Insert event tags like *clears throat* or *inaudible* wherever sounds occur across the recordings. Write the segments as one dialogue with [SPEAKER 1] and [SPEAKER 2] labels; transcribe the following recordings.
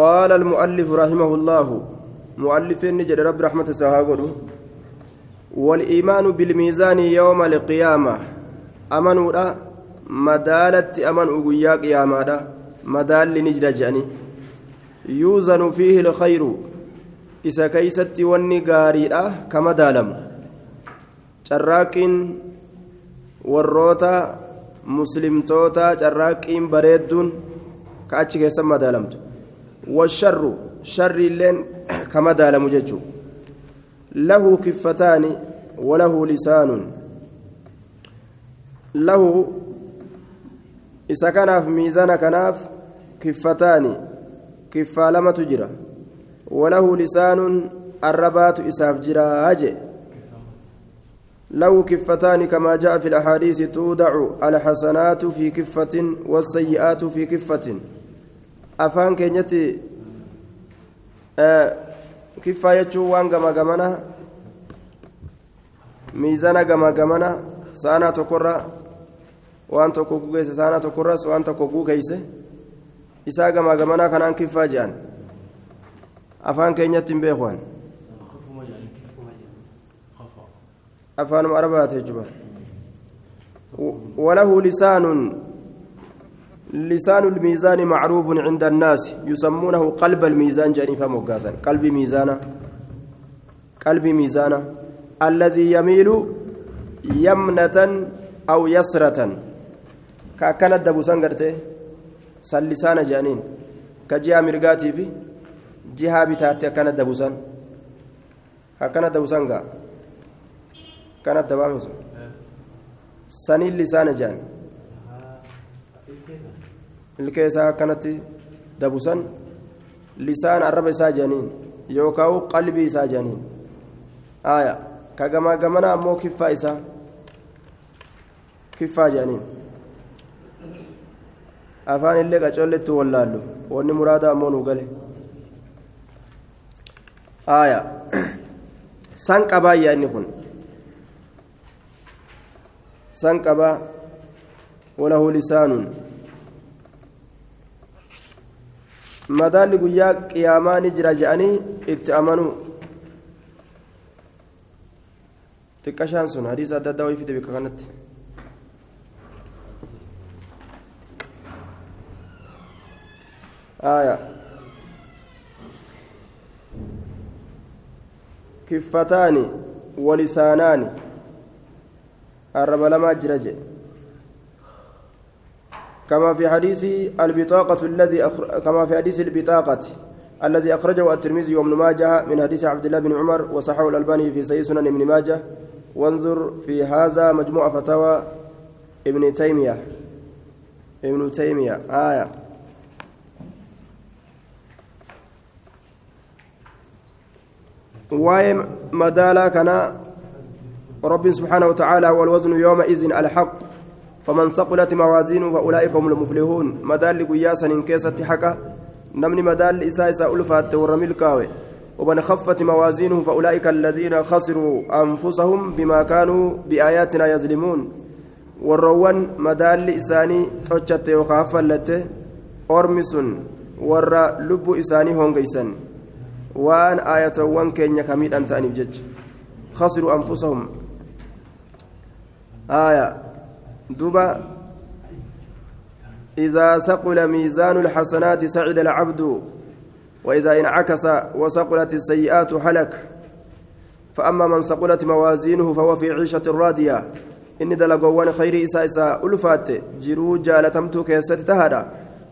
[SPEAKER 1] قال المؤلف رحمه الله مؤلف نجد رب رحمة سهاقول والإيمان بالميزان يوم القيامة أمنوا لا مدالة أمن أقويا قياما مدال نجد جاني. يوزن فيه الخير إذا كيست قاريئة كما دالم. carraaqqiin warroota muslimtoota carraaqqiin bareedduun ka achi keessan madaalamtu sharri illeen ka madaalamu jechuu lahu kiffataani walahu lisaanun lahu isa kanaaf miizana kanaaf kiffataani kiffaa lamatu jira walahu lisaanun arrabaatu isaaf jiraa jee له كفتان كما جاء في الأحاديث تودع الحسنات في كفة والسيئات في كفة أفان كينيتي آه كفة يجو وان غما غمنا ميزانا غما غمنا سانا تكرة وان تكوكو كيس سانا تكرة وان تكوكو كيس إسا غما غمنا كان كفة جان أفان كينيتي بيخوان أفان أربعة جبر وله لسان لسان الميزان معروف عند الناس يسمونه قلب الميزان جانفا مقاسا قلب ميزانا قلب ميزانا. الذي يميل يمنة أو يسرة. كأكنت دبوسان قرته سلسان جانين. كجهة مرقاتي في جهة بتاتي أكنت دبوسان أكنت دبوسان كانت دبامس سنين لسان ilka isaa akkanatti dabusan lisaan arraba isaa jedhaniin yookaan qalbii isaa jedhaniin. Aaya ka gamaa gamana ammoo kiffaa isaa kiffaa jedhaniin. Afaan illee qacoolletti wallaallu wanni muraada ammoo nuu gale. Aaya *clears throat* san qabaa inni kun? San qabaa? Walahu lisaanuun madaalli guyyaa qiyaamaa ni jira je'anii itti amanuu xiqqashaan sun hadiisa adda addaa wayifite bika kanatti آية كفتان ولسانان الرب لما جرج كما في حديث البطاقة الذي أخر... كما في حديث البطاقة الذي أخرجه الترمذي وابن ماجه من حديث عبد الله بن عمر وصححه الألباني في سيد سنن ابن ماجه. وانظر في هذا مجموع فتاوى ابن تيمية. ابن تيمية آية. واي مدالا كان رب سبحانه وتعالى والوزن يومئذ الحق. فمن ثقلت موازينه فأولئك هم المفلحون. مدال قياسا إن كيست حكا نمني مدال إساء ألفات ورميل كاوي. ومن خفت موازينه فأولئك الذين خسروا أنفسهم بما كانوا بآياتنا يظلمون. والروان مدال إساني توجت وكافلت أرمس ور لب إساني هونغيسن. waan aayatawwan keenya kamiidhaan ta'aniif jecha khasiruu anfusahum آية. دبا إذا ثقل ميزان الحسنات سعد العبد وإذا انعكس وثقلت السيئات هلك. فأما من ثقلت موازينه فهو في عيشة راضية. إن دلقوان خير إسا إسا ألفات. جرو جالتمت كيست تهدى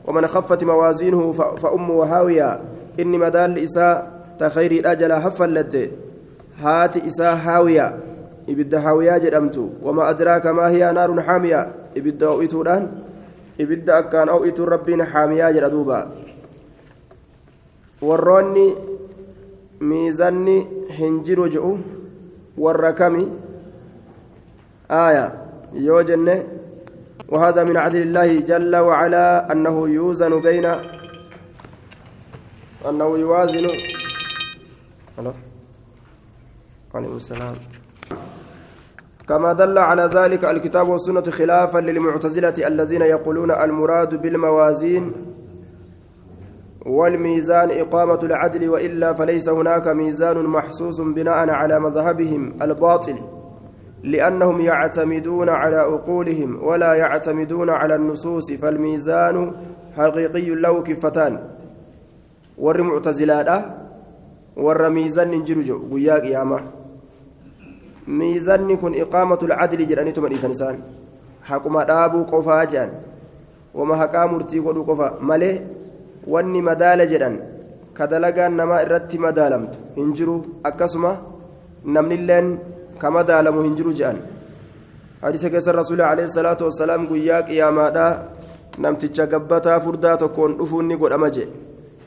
[SPEAKER 1] ومن خفت موازينه فأمه هاوية. إني مدال إساء تخير الأجل حفلت هات إساء هاوية. إبدا هاوية جدمت وما أدراك ما هي نار حامية إبدا أوئتودان إبدا أكان أوئت ربين حامية جدوبا warroonni miizanni hin jiru je'u warra kami? Aaya yoo jenne وهذا من عدل الله جل وعلا أنه يوزن بين أنه يوازن عليكم السلام كما دل على ذلك الكتاب والسنة خلافا للمعتزلة الذين يقولون المراد بالموازين والميزان إقامة العدل وإلا فليس هناك ميزان محسوس بناء على مذهبهم الباطل لأنهم يعتمدون على عقولهم ولا يعتمدون على النصوص فالميزان حقيقي له كفتان. ور معتزلات ور ميزان نجرجو ميزان كن إقامة العدل جراني تمن إنسان حكما دابو قفا جان. وما حكا مرتي قدو قفا مالي واني مدال جران. كدلقان نما إرتي مدالمت. انجرو أكسما نمن اللين كما دالمو هنجرو جان. حديث كيس الرسول عليه الصلاة والسلام قياك يا مادا نمتج قبتا فردا تكون أفوني قد أمجي.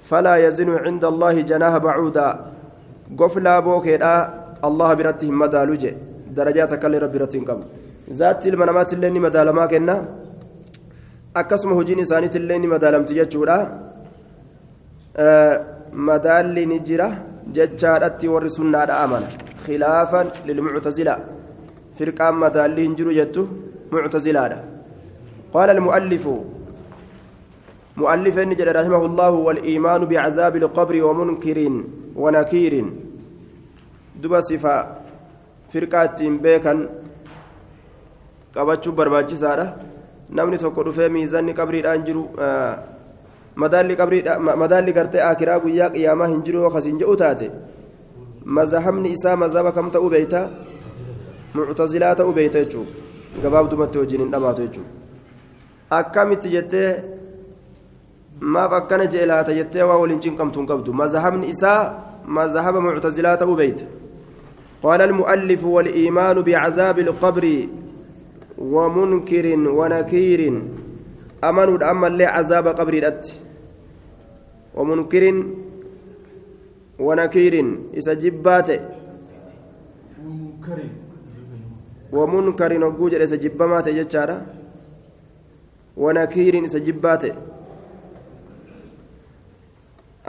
[SPEAKER 1] فلا يزن عند الله جناح بعودا. قفلا بوكيدا الله برتهم مدالوجي درجات كل رب برتهم قبل ذات المنامات اللي مدالما كنا akkasuma hojiin isaaniitillee ni madaalamti jechuudha madaalli ni jira jechaadhatti warri sunnaadha amana khilaafan lilmuctazila firqaan madaalli hin jiru jettu muctazilaadha qaala almu'allifu مؤلف نجد رحمه الله والإيمان بعذاب القبر ومنكر ونكير duba sifa firqaa ittiin beekan qabachuu barbaachisaadha. Namni tokko dhufee miizanni qabriidhaan jiru madaalli gartee akiraa guyyaa qiyaamaa hin jiru yookaas hin jedhu taate. Mazahamni isaa mazaba kam ta'uu beeyta muctazilaa ta'uu beeyta jechuun. Gabaabdumatti hojiin hin dhabaatu jechuudha akkamitti jettee? Maaf akkana jee laata jettee waa waliin cinqamtu hin qabdu. Mazahamni isaa mazahaba muctazilaa ta'uu beeyta. قال المؤلف والإيمان بعذاب القبر ومنكر ونكير. أمنوا أما اللي عذاب قبر الأت. ومنكر ونكير. إذا جبات. ومنكر نقول إذا جبمات ونكير إذا جبات.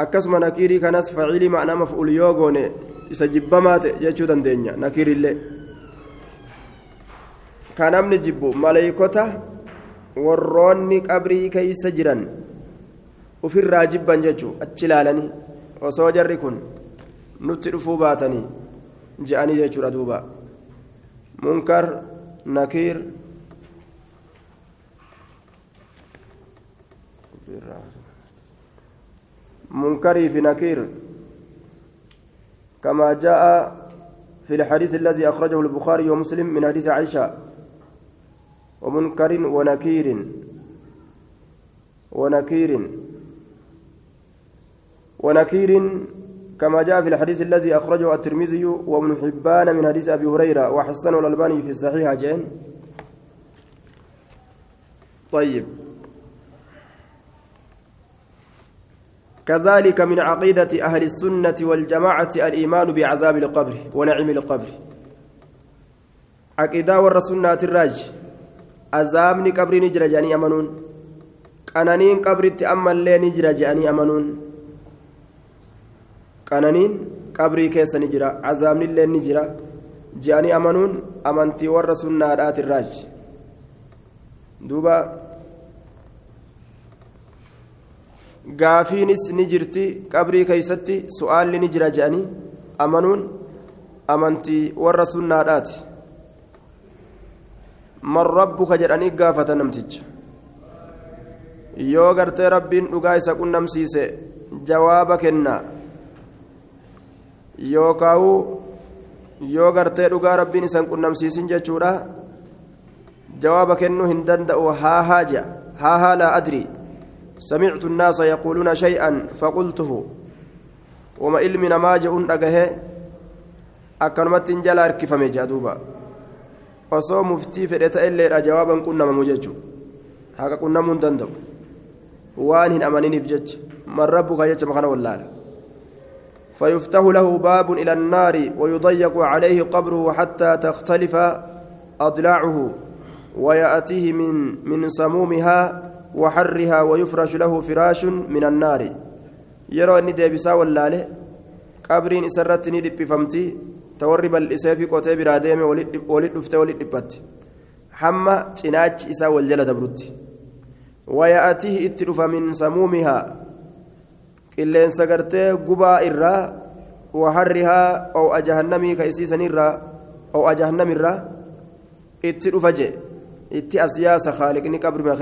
[SPEAKER 1] Akkasuma nakiirii kanas faciilii ma'naa maf'uul yoo goone isa jibbamaa ta'e jechuu dandeenya nakiirillee ka namni jibbu maleeykota warroonni qabrii keeysa jiran ufirraa jibban jechuu achi ilaalanii osoo jarri kun nutti dhufuu baatanii je'anii jechuudha duuba. Munkar nakiir منكري في نكير. كما جاء في الحديث الذي أخرجه البخاري ومسلم من حديث عائشة. ومنكر ونكير. ونكير. ونكير كما جاء في الحديث الذي أخرجه الترمذي وابن حبان من حديث أبي هريرة وحسنه الألباني في الصحيح جين. طيب. كذلك من عقيدة أهل السنة والجماعة الإيمان بعذاب القبر ونعيم القبر. عقيدة والرسولة الراج. عذابني قبر نجرى جاني أمنون. قنانين قبر تأمل لي نجرى جاني أمنون. قنانين قبري كيس نجرى عذابني اللي نجرى جاني أمنون. أمنتي والرسولة الراج. دوبا gaafiinis ni jirti qabrii keeysatti su'aalli ni jira jedhanii amanuun amantii warra sunnaadhaati. Man rabbuka jedhanii gaafata namticha. Yoo gartee rabbiin dhugaa isa qunnamsiise jawaaba kennaa yookaawu yoo gartee dhugaa rabbiin isan qunnamsiisin jechuudha. Jawaaba kennuu hin danda'u haa haa haa haa laa adrii سمعت الناس يقولون شيئا فقلته وما علمنا ما جاءون دغه اكنمت جلا اركفمه جادوبا osoo muftii fedhe ta'elleedha jawaaban qunnamamu jechu haqa qunnamuun danda'u waan hin amaniniif jecha man rabbuka jecha makana wallaala فيفتح له باب إلى النار ويضيق عليه قبره حتى تختلف أضلاعه ويأتيه من من سمومها وحرها ويفرش له فراش من النار. يرى أني ديبسا واللاله قبرين إسرتني دبفمتي تورب الإسافي قوتي براديمي ولد دفته ولد دبت حما تناج إسا والجلة برد ويأتيه اتلف من سمومها. qilleensa gartee gubaa irraa waharrihaa oo'a jahannamii ka isiisan irraa oo'a jahannamirraa itti dhufa jee itti asyaasa khaaliqni qabrima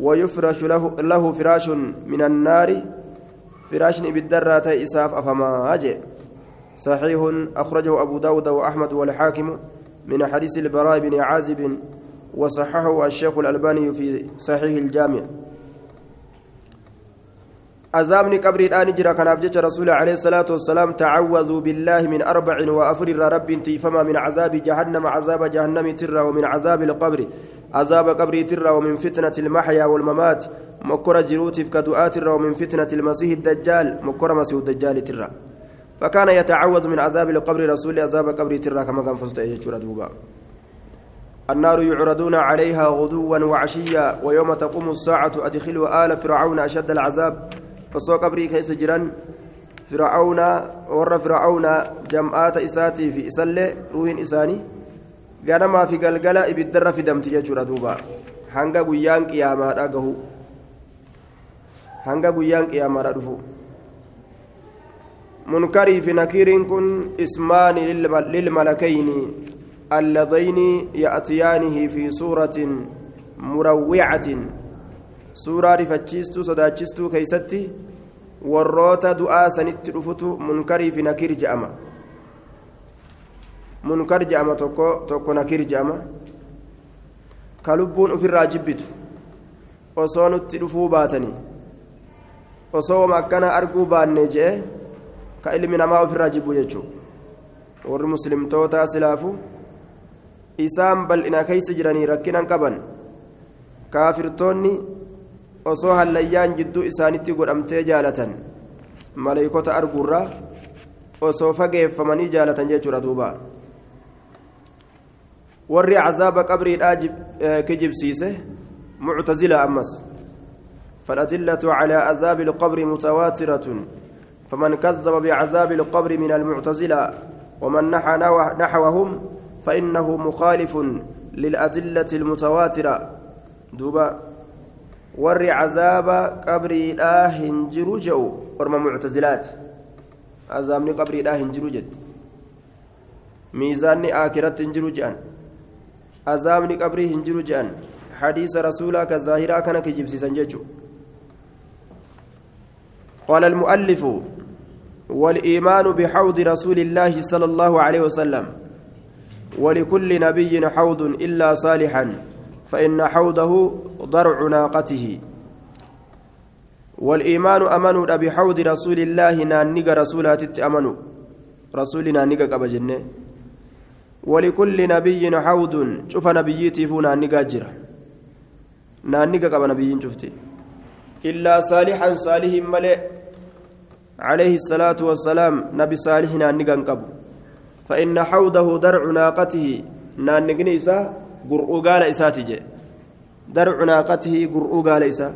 [SPEAKER 1] ويفرش له, له فراش من النار. فراش بالدرة إساف أفما أجي. صحيح أخرجه أبو داود وأحمد والحاكم من حديث البراء بن عازب وصححه الشيخ الألباني في صحيح الجامع. عذابني قبري الآن جرى كان أبجد رسول عليه الصلاة والسلام تعوذوا بالله من أربع وأفرر رب تيفما من عذاب جهنم عذاب جهنم ترى ومن عذاب القبر عذاب قبري ترى ومن فتنة المحيا والممات مكر جروتف كدؤات ترى ومن فتنة المسيح الدجال مكر مسيح الدجال ترى فكان يتعوذ من عذاب القبر رسول عذاب قبري ترى كما كان فزت دوبا. النار يعرضون عليها غدوا وعشيا ويوم تقوم الساعة أدخلوا آل فرعون أشد العذاب. Osoo qabrii keessa jiran fir'aawna warra fir'aawna jam'aata isaatii fi isallee ruuhin isaanii ganamaa fi galgala ibiddarra fidamti jechuudha duuba hanga guyyaan qiyaamaadha gahu hanga guyyaan qiyaamaadha dhufu munkarii fi nakiiriin kun ismaani lilmalakayni اللذين يأتيانه في سورة مروعة suuraa rifachiistuu sodaachistuu keeysatti warroota du'aa sanitti dhufutu munkarii fi nakir je'ama munkar je'ama tokko tokko nakir je'ama ka lubbuun ufirraa jibbitu osoo nutti dhufuu baatanii osoo wama akkana arguu baanne je'e ka ilmi namaa ofirraa jibbu jechuu warri muslimtootaa silaafu isaan bal'ina keeysa jiranii rakkinan qaban kaafirtoonni osoo hallayyaan jidduu isaanitti godhamtee jaalatan maleeykota arguurraa osoo fageeffamanii jaalatan jechuudha duuba warri cazaaba qabriidhaa kijibsiise muctazila ammas فالأدلة على عذاب القبر متواترة فمن كذب بعذاب القبر من المعتزلة ومن نحى نحوهم فإنه مخالف للأدلة المتواترة دوبا hin jiru je'u orma muctazilaati azaabni qabriidhaa hin jiru jedhe miizaanni aakiratti hin jiru je'an azaabni qabrii hin jiru je'an hadiisa rasuulaa ka zaahiraa kana kijibsiisan jechu قال المؤلف والإيمان بحوض رسول الله صلى الله عليه وسلم ولكل نبي حوض إلا صالحا فإن حوضه ضرع ناقته. والإيمان أمنوا بحوض رسول الله نانيق رسولات أمنوا رسولنا نيق قبجنة ولكل نبي حوض. شوف نبيتي فونا نيقا جرا نانيق قب نبيين شفتي إلا صالحا صالح ملئ. عليه الصلاة والسلام نبي صالح نانيقا قب فإن حوضه درع ناقته. نانيقني jee darcu naaqatihi gur'uu gaala isaa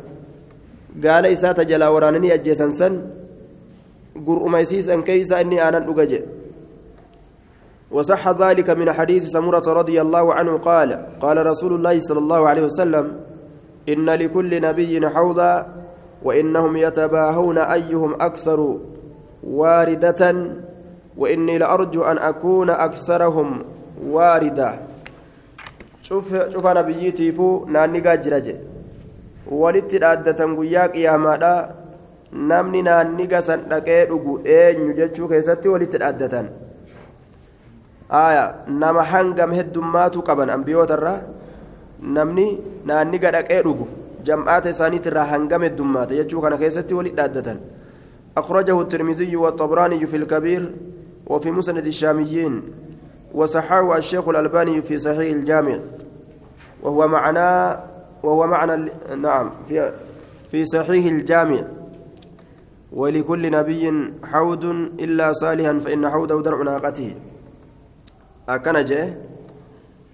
[SPEAKER 1] gaala isaa ta jalaa waraananii ajjeesan san gur'uma isiisan keeysa inni aanan dhuga jee وصح ذلك من حديث سمرة رضي الله عنه قال قال رسول الله صلى الله عليه وسلم إن لكل نبي حوضا وإنهم يتباهون أيهم أكثر واردة وإني لأرجو أن أكون أكثرهم واردة cufa nabiyyiitiifuu naannigaa jira jedhe walitti dhaaddatan guyyaa qiyaamaadha namni naanniga san dhaqee dhugu eenyu jechuu keessatti walitti dhaaddatan aya nama hangam heddummaatu qaban ambiyootarraa namni naanniga dhaqee dhugu jam'aata isaaniitirraa hangam heddummaata jechuu kana keessatti walitti dhaaddatan أخرجه الترمذي والطبراني في الكبير وفي مسند الشاميين وصححه الشيخ الألباني في صحيح الجامع وهو معنى وهو معنى نعم في في صحيح الجامع. ولكل نبي حوض إلا صالحا فإن حوضه درع ناقته. أكن جه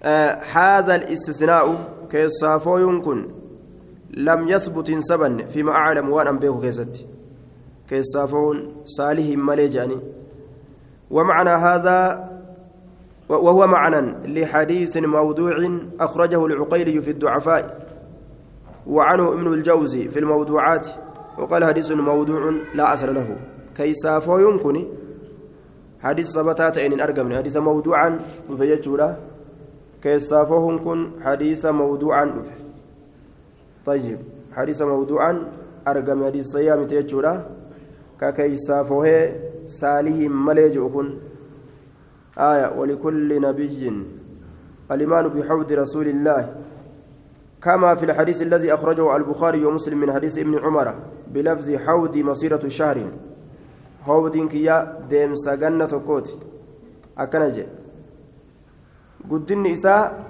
[SPEAKER 1] آه هذا الاستثناء كيصافو يمكن لم يثبت سبا فيما أعلم وأنا به كيست. كيصافون صالح مليجاني. ومعنى هذا وهو معنى لحديث موضوع أخرجه العقيلي في الضعفاء وعنه ابن الجوزي في الموضوعات وقال حديث موضوع لا أصل له. كيسافو يمكن حديث ثبتات إن أرقم حديث موضوعا فيجولا كيسافو كن حديث موضوعا طيب حديث موضوعا أرقم حديث صيام تيجولا ككيسافو ساليه مليج كن آية ولكل نبي الإيمان بحوض رسول الله. كما في الحديث الذي أخرجه البخاري ومسلم من حديث ابن عمر بلفظ حوض مصيرة شهر. حوض كيا ديم سجنة كوتي أكنجي قدن إساء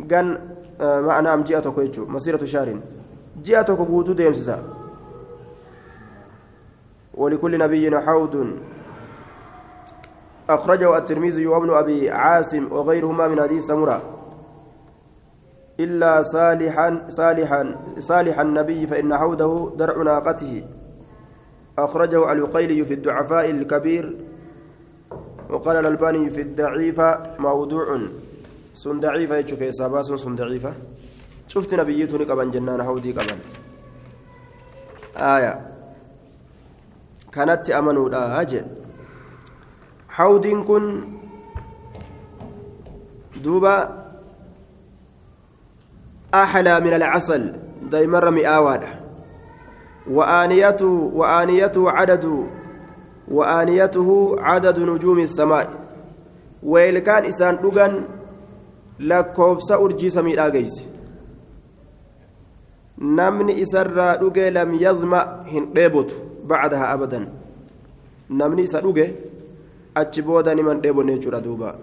[SPEAKER 1] جن آه معنى أم جئة كويتشو مصيرة شهر. جئة كوتو ديم سسا ولكل نبي حوض. أخرجه الترمذي وابن أبي عاصم وغيرهما من حديث سمرة. إلا صالحا صالحا صالح النبي فإن حوضه درع ناقته. أخرجه العقيلي في الضعفاء الكبير وقال الألباني في الضعيفة موضوع. سن ضعيفة يجوك إصابات سن ضعيفة شفت نبيتني قبل جنان حوضي قبل. آية. كانت أمنوا لا أجل. حوض كن دوبا أحلى من العسل دايما مئاوادة وآنيته وآنيته عدد وآنيته عدد نجوم السماء ويلكان إسان lakkoofsa urjii samiidhaa geeyse namni isarraa dhuge lam yazma hin dheebotu bacdaha abadan namni isa dhuge achi booda niman dheebonne jechuudha duuba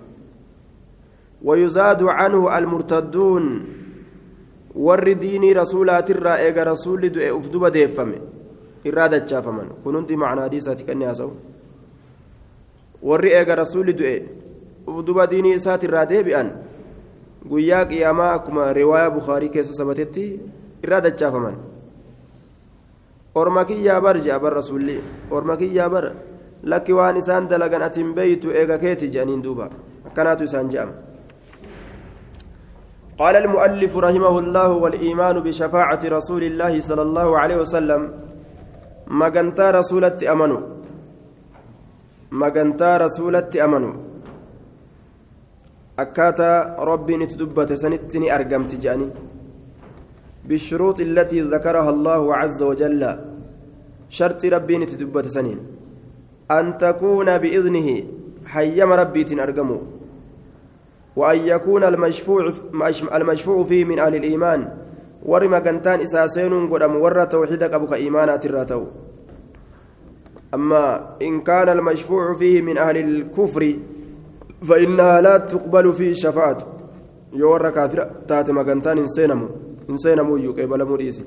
[SPEAKER 1] ويزاد عنه المرتدون warri diinii rasuulaatirraa eega rasuulli du'e uf duba deeffame irraa dachaafaman kun hundi macnaa hadiisaati kan haasa'u warri eega rasuulli du'e uf duba diinii isaatirraa deebi'an guyyaa qiyaamaa akkuma riwaayaa bukaarii keessa sabatetti irraa dachaafaman orma kiyyaa bar je'a bar rasuulli orma kiyyaa bar lakki waan isaan dalagan atin beeytu eega keeti je'aniin duuba. Akkanaatu isaan je'ama قال المؤلف رحمه الله والإيمان بشفاعة رسول الله صلى الله عليه وسلم مجنتا رسولة أمنوا مجنتا رسولة أمنوا أكاتا ربي نتدبت سنتني أرقمت جاني بالشروط التي ذكرها الله عز وجل شرط ربي نتدبت سنين أن تكون بإذنه حيم ربي تنأرقموا وأن يكون المشفوع المشفوع فيه من أهل الإيمان. ورما كنتان إساسين قدام ور توحيدك أبوك إيمانات الراتو أما إن كان المشفوع فيه من أهل الكفر فإنها لا تقبل فيه الشفاعة يور كافر تات مكانتان إنسانمو إنسانمو يقبل مريسي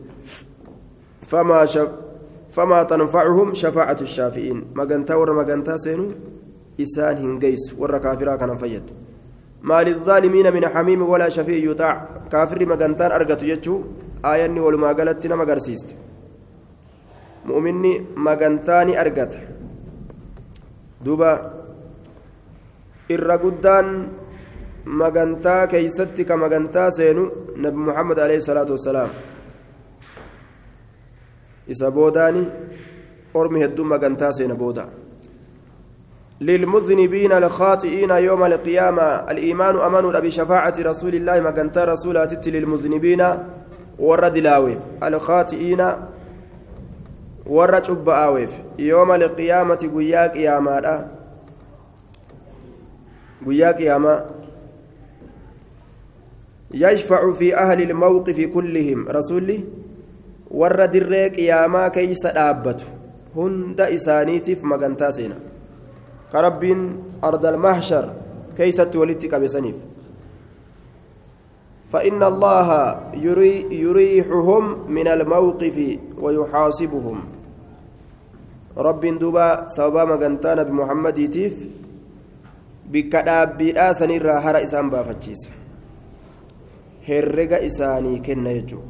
[SPEAKER 1] فما شف فما تنفعهم شفاعة الشافعين. مكانتا ور مكانتا سينو؟ إسان هنجيس ور كافرا كان فيد ما للظالمين من حميم ولا شفيع يطاع كافر مغنتان أرغت يجو آياني ولما قالت نما قرسيست. مؤمني مغنتاني أرغت دوبا. magantaa keeysatti ka magantaa seenu nabi muhammad alayhi salaatu wassalaam isa boodaani ormi hedduu magantaa seena booda. للمذنبين الخاطئين يوم القيامة. الإيمان أمن بشفاعة رسول الله ما كانت رسولات للمذنبين ورد لاويف الخاطئين ورد أويف. يوم القيامة قياك يا مالا قياك يا ما يشفع في أهل الموقف كلهم. رسولي الريك يا ما كيس دابته هند إسانيتف مغنتا سينا كربين أرض المحشر كيست ولدتك بسنيف فإن الله يري يريحهم من الموقف ويحاسبهم رب دوبا سوبا مغنتانا بمحمد تيف بكداب سنير هر إسان بافتشيس هرق إساني كن يجو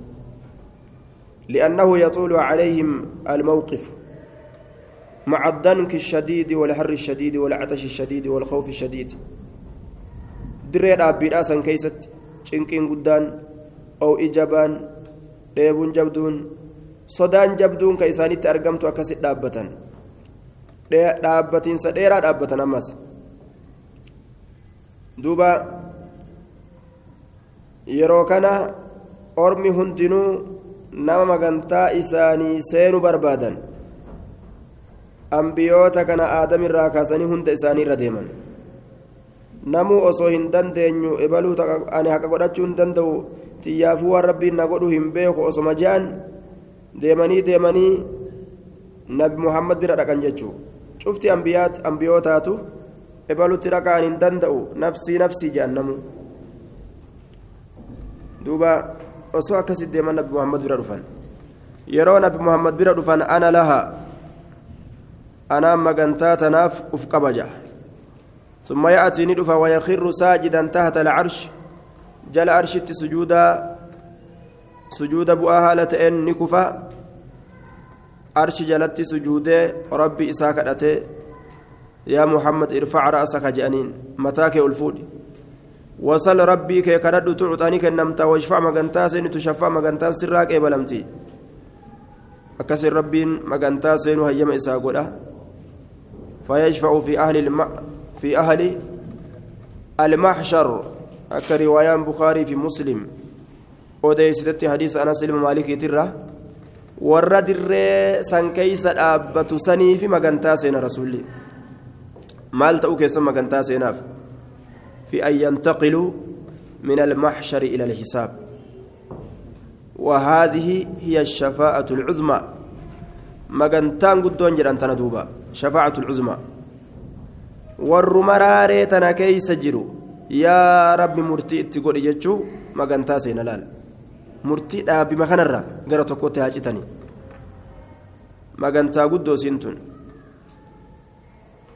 [SPEAKER 1] لأنه يطول عليهم الموقف مع الضنك الشديد والحر الشديد والعطش الشديد والخوف الشديد دري رابي سن كيست oo'i jabaan dheebuun jabduun sodaan jabduun ka isaanitti argamtu akkasit dhaabbatan dhaabbatiinsa dheeraa dhaabbatan ammas duuba yeroo kana ormi hundinuu nama magantaa isaanii seenuu barbaadan. Ambiyoota kana aadamirraa kaasanii hunda isaanii irra deeman. Namuu osoo hin dandeenyu ebaluu ani haqa godhachuu hin danda'u xiyyaafuu waan rabbiin na godhu hin beeku osoma je'an deemanii deemanii nabi muhammad bira dhaqan jechuu cufti ambiyootaatu ebalutti dhaqaan hin danda'u nafsii nafsii je'an namu duuba osoo akkasit deeman nabi muhammad bira dhufan. Yeroo nabi muhammad bira dhufan ana laha anaan magantaa tanaaf uf qabaja ثم يأتي ندفا ويخر ساجدا تحت العرش جل أرشت سجودا سجود بؤاها لتئن نكفا أرش جلت سجود ربي إساك يا محمد ارفع رأسك جانين متاك الفود وصل ربي كي كرد تعطاني كنمتا واشفع مغنتا سين تشفع مغنتا سراك إبلمتي أكسر ربين مغنتا سين هيما إساقودا فيشفع في أهل الم... في أهل المحشر كروايان بخاري في مسلم odeysisetti hadiisa anas ilma maalikiitirra warra dirree san keeysa dhaabbatu saniifi magantaa seena rasulli maal ta'uu fi an yantaqiluu min almaxshari ila alhisaab وهذه هي الشفاعة العظمى مغنتان قدون جران تندوبا شفاعة العظمى والرمراري تنكي سجروا يا رب مرتي اتقول جتشو مغنتا سينلال kanarra gara tokkotti haa citanii magantaa guddoo siintun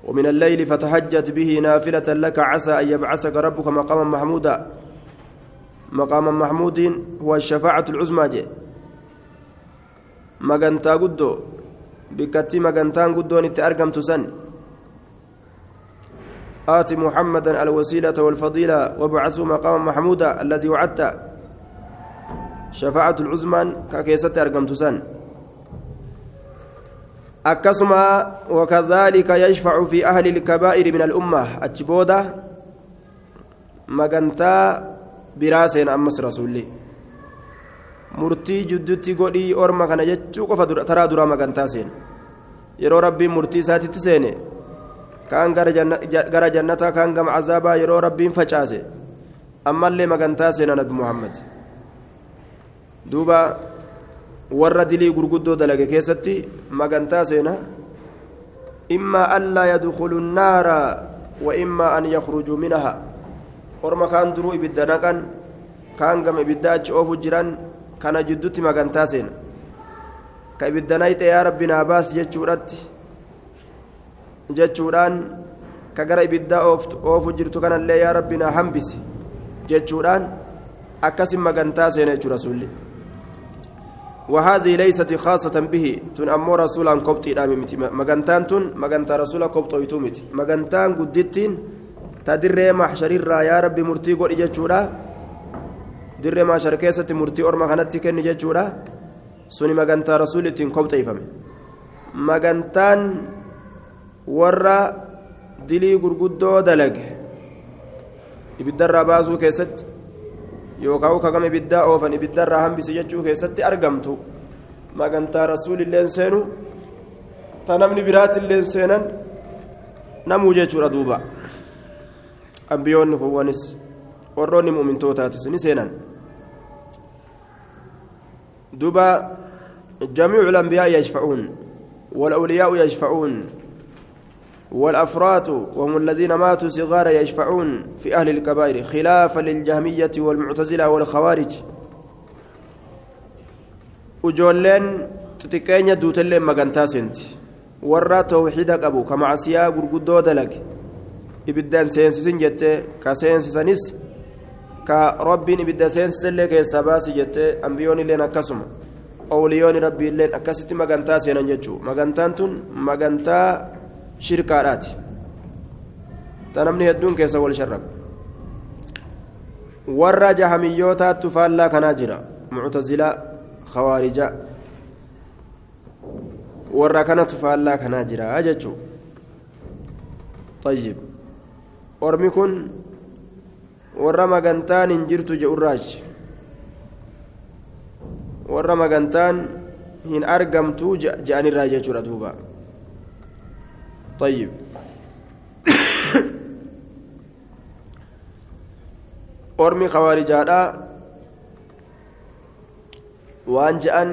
[SPEAKER 1] ومن الليل فتهجد به نافلة لك عسى أن يبعثك ربك مقاما محمودا. مقاما محمود هو الشفاعة العظمى جي. مغنتا قدو. بكتي مغنتان قدو نتأرقم تسن آت محمدا الوسيلة والفضيلة وابعثه مقاما محمودا الذي وعدته شفاعة العظمى ككيسة أرقمت سن أكسما وكذلك يشفع في أهل الكبائر من الأمة أجبودة مغنتا براسين أمس رسولي murtii jidduutti godhii orma kana jechuu qofa taraa duraa magantaa seene yeroo rabbiin murtii isaatitti seene kaan gara jannataa kaan gama azaabaa yeroo rabbiin facaase ammallee magantaa seena nabi muhammad duuba warra dilii gurguddoo dalage keessatti magantaa seena immaa allaa yadkulu nnaara wa immaa an yakhrujuu minaha orma kaan duruu ibidda naqan kaan gama ibidda achi oofu jiran kana jiddutti magantaa seena ka ibidda nayxe yaa rabbi naa baas jechuudhatti jechuudhaan ka gara ibiddaa oofu jirtu kanallee yaa rabbi naa jechuudhaan akkasin magantaa seena jechuu rasulli وهذه ليست خاصة به. تن أمو رسولا كبتي رامي مغنتان تن مغنتا رسولا كبتو يتومتي مغنتان قدتين تدري محشر يا ربي مرتي قول إجتشورا دري محشر كيسة مرتي أورما كانت كن إجتشورا سوني مغنتا رسول تن كبتو يفهم مغنتان ورا دلي غرغدو دلق. ibidda baasuu keessatti yookaan kagame biddaa oofan ibiddarraa hambise jechuu keessatti argamtu. Magantaa rasuulilleen seenu ta namni biraatilleen seenan namuu jechuudha duuba. Ambiyoonni kuwwanis warroonni mu'mintootaattis ni seenan. Duuba jamiicu lambiyaa yashfa'uun wal awliyaa'u yashfa'uun والأفراد وهم الذين ماتوا صغارا يشفعون في أهل الكبائر خلافا للجهمية والمعتزلة والخوارج. وجولين تتكين دوتلين مغانتا ورا توحيدك أبو كمعسيا غرغدو دلك إبدان سينسسن جت كسينسسنس كربين إبدا سينسسن لك سباسي جت أنبيون لين أكسم. أوليون ربي لين أكست مغانتا جتشو. مغانتان تون shirkaadhaati ta namni hedduun keessa wal sharrabu warra jahamiyootaattu faallaa kanaa jira muctazilaa khawaarija warra kanatu faallaa kanaa jira jechuu طيب ormi kun warra magantaan hin jirtu je'urraaji warra magantaan hin argamtu je'anirraa jechuudha duuba طيب. ormi kawaarijaadha waan je'an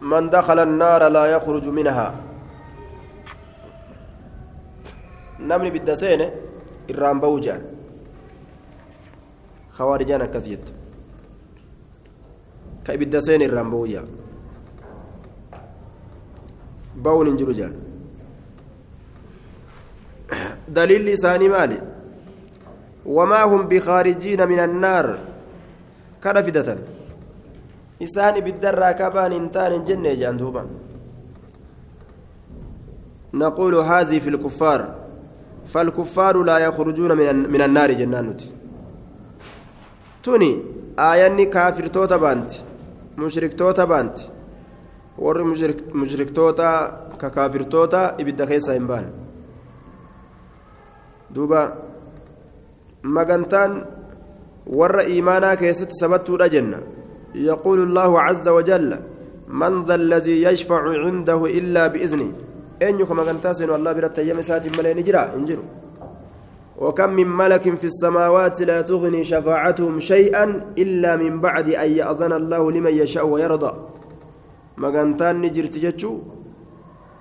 [SPEAKER 1] من دخل النار لا يخرج منها. نمني بالدسين الرام بوجان خوارجان كزيت كأي بون انجرجان دليل لساني مالي. وما هم بخارجين من النار. ibiddarraa kabaan hin taane jenne jaan duuba نقول هذه في الكفار. فالكفار لا يخرجون من من النار جنانوت توني آياني كافر توتا بانت. مشرك توتا بانت. مشرك مشرك توتا ككافر توتا إبدا خيسا إنبان دوبا مغنتان ور إيمانا كيست سبتو جنة يقول الله عز وجل من ذا الذي يشفع عنده إلا بإذنه أن يكما كنتاسن والله برت أيام سات ملين جرا انجروا وكم من ملك في السماوات لا تغني شفاعتهم شيئا إلا من بعد أن يأذن الله لمن يشاء ويرضى مغنتان نجرت جتشو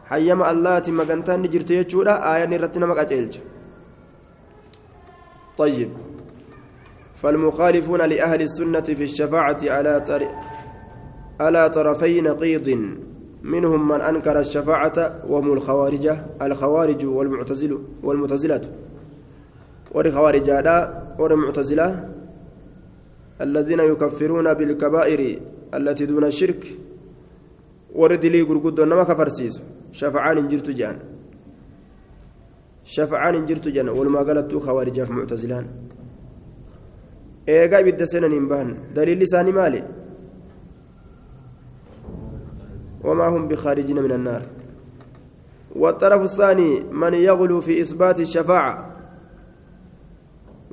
[SPEAKER 1] حيما الله مغنتان نجرت جتشو لا آية نرتنا مقاجيلج طيب فالمخالفون لأهل السنة في الشفاعة على على طرفي نقيض منهم من أنكر الشفاعة وهم الخوارج الخوارج والمعتزل والمعتزلة والخوارج لا والمعتزلة الذين يكفرون بالكبائر التي دون الشرك ورد لي قرقود نما كفرسيس شفعان جرت جان شفعان جرت جان والما قالت خوارج في معتزلان eegaa ibidda seenan hin bahan daliilli isaanii maali? وما هم بخارجين من النار والطرف الثاني من يغلو في إثبات الشفاعة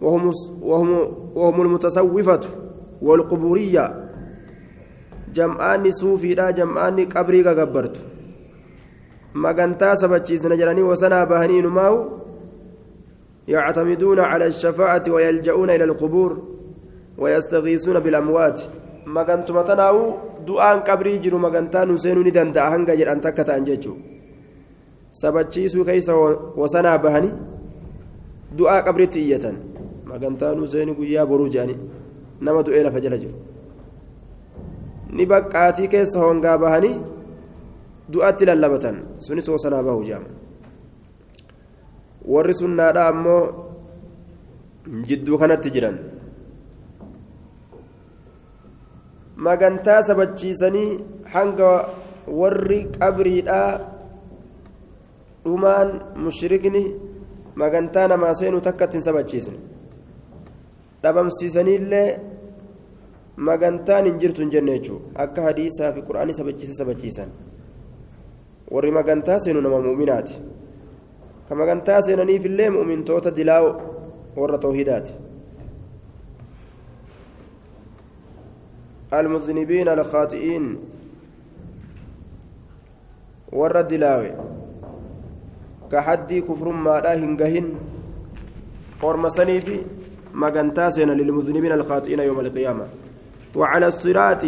[SPEAKER 1] وهم وهم وهم المتصوفة والقبورية صوفي لا جمعان قبري قبرت مغنتا سبتشيسن جراني وسنا بهنين ماو يعتمدون على الشفاعة ويلجؤون إلى القبور ويستغيثون بالأموات مغنتما تناو دعاء قبري جرو مغنتا نسينو ندن دا هنگا جران تكتا انججو sabachiisuu keessa wasanaa bahani du'aa qabritti iyyatan. Magantaa nuseeni guyyaa boruu jedhani nama du'ee lafa jala jiru. Ni baqqaatii keessa hongaa bahanii du'atti lallabatan sunis wasanaa bahu jedhama warri sunnaadha ammoo jidduu kanatti jiran magantaa sabachiisanii hanga warri qabriidhaa dhumaan mushrikni magantaa namaa seenuu takka ittiin sabachiisne dhabamsiisaniillee magantaan hin jirtu hin jenne jechuudha akka hadiisaa fi quraanii sabachiisa sabachiisan warri magantaa seenu nama mu'minaati ka magantaa seenaniifillee mu'mintoota dilaa warra toohidaati. المذنبين الخاطئين ورد لاوي كحدي كفر ما لا هنجهن ورمسني في مغنتاسنا للمذنبين الخاطئين يوم القيامة وعلى الصراط.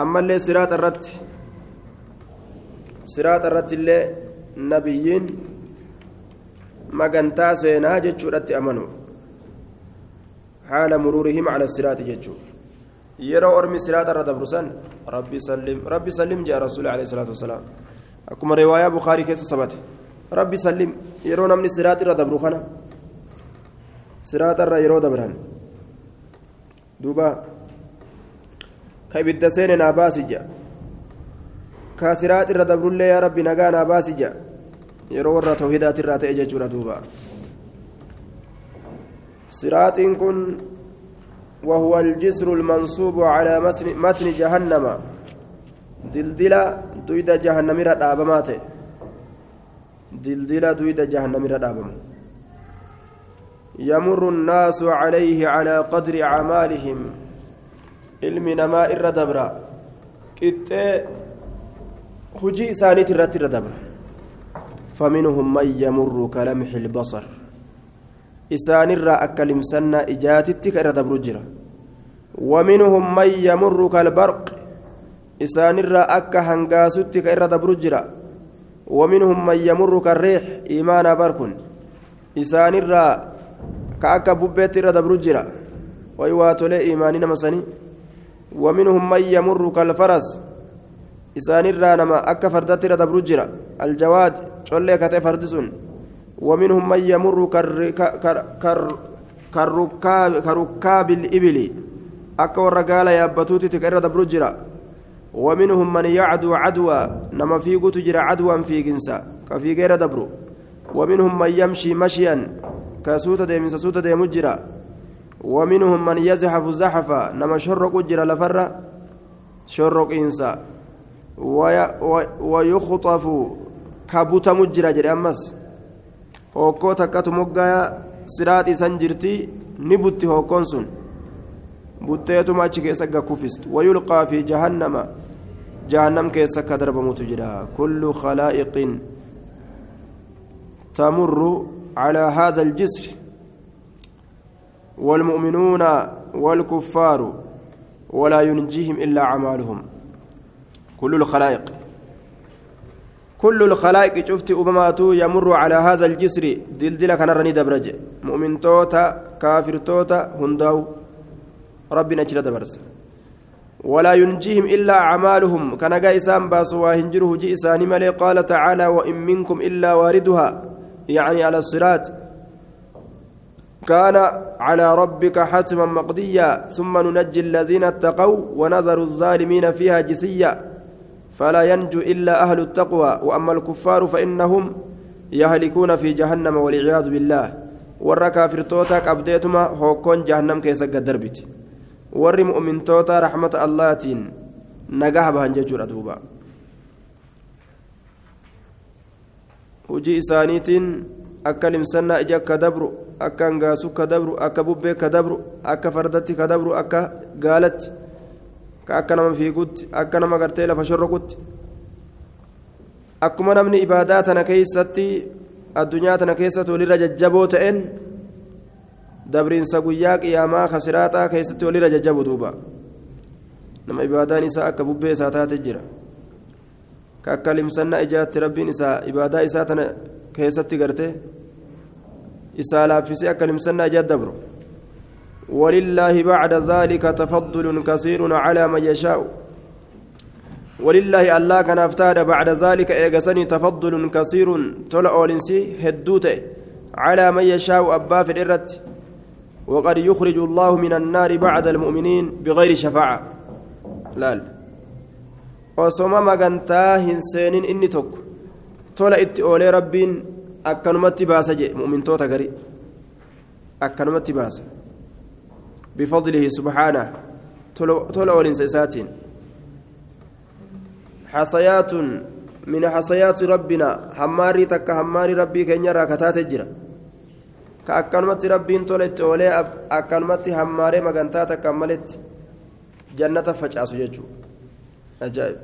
[SPEAKER 1] أما اللي صراط الرت. صراط الرت اللي نبيين مغنتاسنا جتشورت أمنوا حال مرورهم على الصراط ججو يرى أرمي صراط الردبرسان ربي سلم. ربي سلم جاء رسول عليه الصلاة والسلام. أكما رواية بخاري كيس سبت ربي سلم. يرون من صراط الردبر خنا. صراط الر دوبا كيبد سين ناباس جاء كاسرات الردبر الله يا ربي نجا ناباس جاء يرو ورا توحيدات الرات اجا دوبا siraaxiin kun وهو الجسر المنصوب على متن جهنم دلدلة دويد جهنم رد دلدلة دويد جهنم رد يمر الناس عليه على قدر أعمالهم. علم نما إر دبرا. كت هجي سانيت الرت دبرا. فمنهم من يمر كلمح البصر. akka limsannaa ijaatitti ka irra dabru jira ومنهم من يمر كالبرق. akka hangaasutti ka irra dabru jira ومنهم من يمر كالريح. إيمانا بركن isaanirraa ka akka bubbeetti irra dabru jira way waatolee iimaanii nama sanii ومنهم من يمر كالفرس akka fardatti irra dabru jira aljawaad collee katee fardi sun ومنهم من يمر كركاب الإبل أكا ورقال يابتوتي تكرر دبرجرا ومنهم من يعدو عدوى نما في تجرى عدوا في جنسا كفي غير دبرو ومنهم من يمشي مشيا كسوتة ديمس سوتة ديمجرا ومنهم من يزحف زحفا نما شرق جرى لفرة شرق إنسا ويخطف كبوت مجرى جري أمس moggaa siraaxii san jirti ni butti hokkoon sun butteetuma achi keessa gakkufistu wayulqaa fi jahannama jahannam keessa akka darbamutu jira kullu khalaa'iqin calaa haadha aljisri والمؤمنون والكفار ولا ينجيهم إلا أعمالهم. كل الخلائق. كل الخلائق شفت أمماتو يمر على هذا الجسر. دلدل كان رني دبرج. مؤمن توتا كافر توتا هنداو. ربنا أجل دبرس ولا ينجيهم إلا أعمالهم. كان قايسان باسوا هنجره جئسان ملي قال تعالى وإن منكم إلا واردها. يعني على الصراط. كان على ربك حتما مقضيا ثم ننجي الذين اتقوا ونذر الظالمين فيها جثيا فلا ينجو إلا أهل التقوى وأما الكفار فإنهم يهلكون في جهنم والعياذ بالله. warra kaafirtootaa qabdeetuma hokkoon jahannam keessa gaddarbiti warri mu'mintootaa raxmata allaatiin nagaha bahan jechuudha duuba hujii isaaniitiin akka limsannaa ija akka dabru akka hangaasu ka dabru akka bubbee ka dabru akka fardatti ka dabru akka gaalatti ka akka nama fiigutti akka nama gartee lafa shorroqutti akkuma namni ibaadaa tana keessatti addunyaa tana keessatti walirra jajjaboo ta'een dabriinsa guyyaa qiyaamaa kasiraaxaa keessatti walirra jajjabu duuba. Nama ibaadaan isaa akka bubbee isaa taate jira akka ijaatti rabbiin isaa ibaadaa isaa tana keessatti gartee isaa laaffisee akka limsannaa ijaatti ولله بعد ذلك تفضل كثير على من يشاء ولله الله كان افتاد بعد ذلك ايغسني تفضل كثير تلا اولنسي هدوته على من يشاء ابا في الارت وقد يخرج الله من النار بعد المؤمنين بغير شفاعه لا osoma magantaa hin seenin inni tokko. Tola itti oolee rabbiin akkanumatti baasa jee mu'mintoota gari. Akkanumatti baasa. بفضله سبحانه تولى ولنس إساتين حصيات من حصيات ربنا حماري تك حماري ربي كن يرى كتات الجرة كأكنمت ربين تولت أولي أكنمت حماري مغنتا تكملت جنة فجأة سججو أجائب.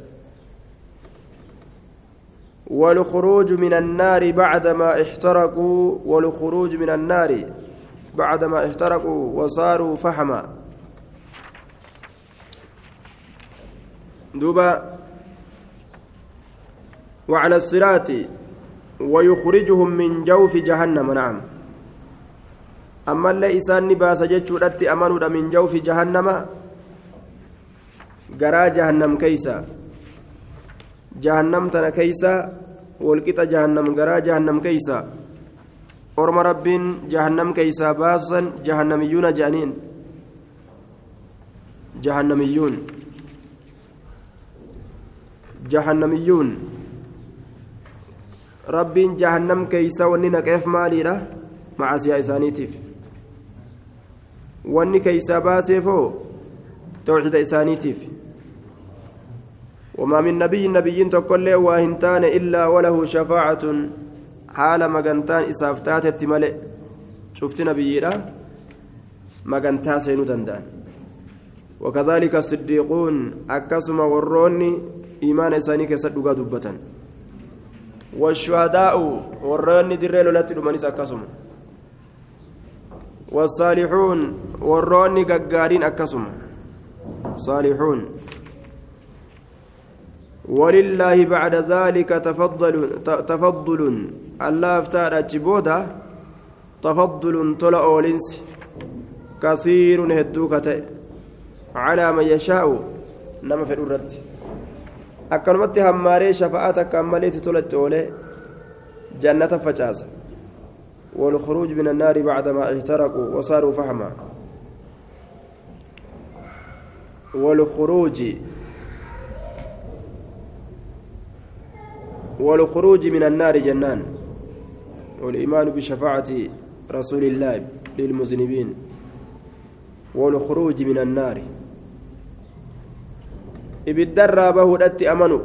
[SPEAKER 1] والخروج من النار بعدما احترقوا والخروج من النار بعدما احترقوا وصاروا فحما. دوبا. وعلى الصراط ويخرجهم من جوف جهنم نعم. أما اللي إسان نباس جتشورت أمانوا من جوف جهنم قرا جهنم كيسا جهنم تنا كيسا والقطة جهنم قرا جهنم كيسا orma rabbiin jahannam keeysaa baasan jahannamiyyuuna jedhaniin jahannamiyyuun jahannamiyyuun rabbiin jahannam keeysa wanni naqeef maaliidha macasiyaa isaaniitiif wanni keeysaa baaseefoo tawxiida isaaniitiif وما من نبي نبي تقول واهنتان إلا وله شفاعة. حال مغنتان إسافتات التملئ شفت نبي مغنتا سينو دندان. وكذلك الصديقون أكسم وروني إيمان إساني كسد دبة والشهداء وروني دريل لتي دمانيس أكسم والصالحون وروني ققارين أكسم صالحون. ولله بعد ذلك تفضل تفضل. الله افتار أجبودا تفضل تلا أولنس كثير هدوكة على من يشاء نما في الرد. أكرمت هماري شفاعة كماليت تلت أولي. جنة فجاسة. والخروج من النار بعدما احترقوا وصاروا فحما والخروج والخروج من النار جنان والإيمان بشفاعة رسول الله للمذنبين والخروج من النار. ibiddarraa bahuudhatti amanu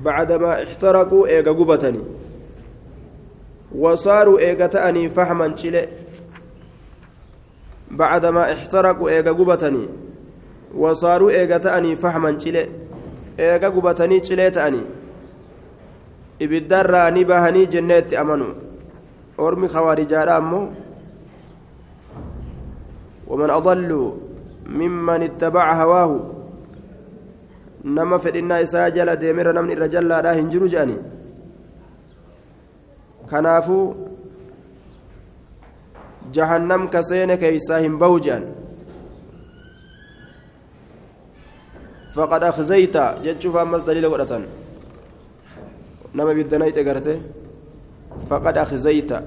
[SPEAKER 1] بعدما احترقوا إيغا قبتني وصاروا إيغا تأني فحما شلي بعدما احترقوا إيغا قبتني وصاروا إيغا تأني فحما شلي إيغا قبتني شلي تأني. Ibiddarraa ni bahanii jenneetti amanu. Ormi khawarijaadha ammoo ومن أضل ممن اتبع هواه نما فدنا إساء جل ديمر نمن الرجال لا هنجر جاني كنافو جهنم كسين كيسا هم بوجان فقد أخزيت جتشوف أمس دليل ورطان nama biddanayte garte faqad akhzayta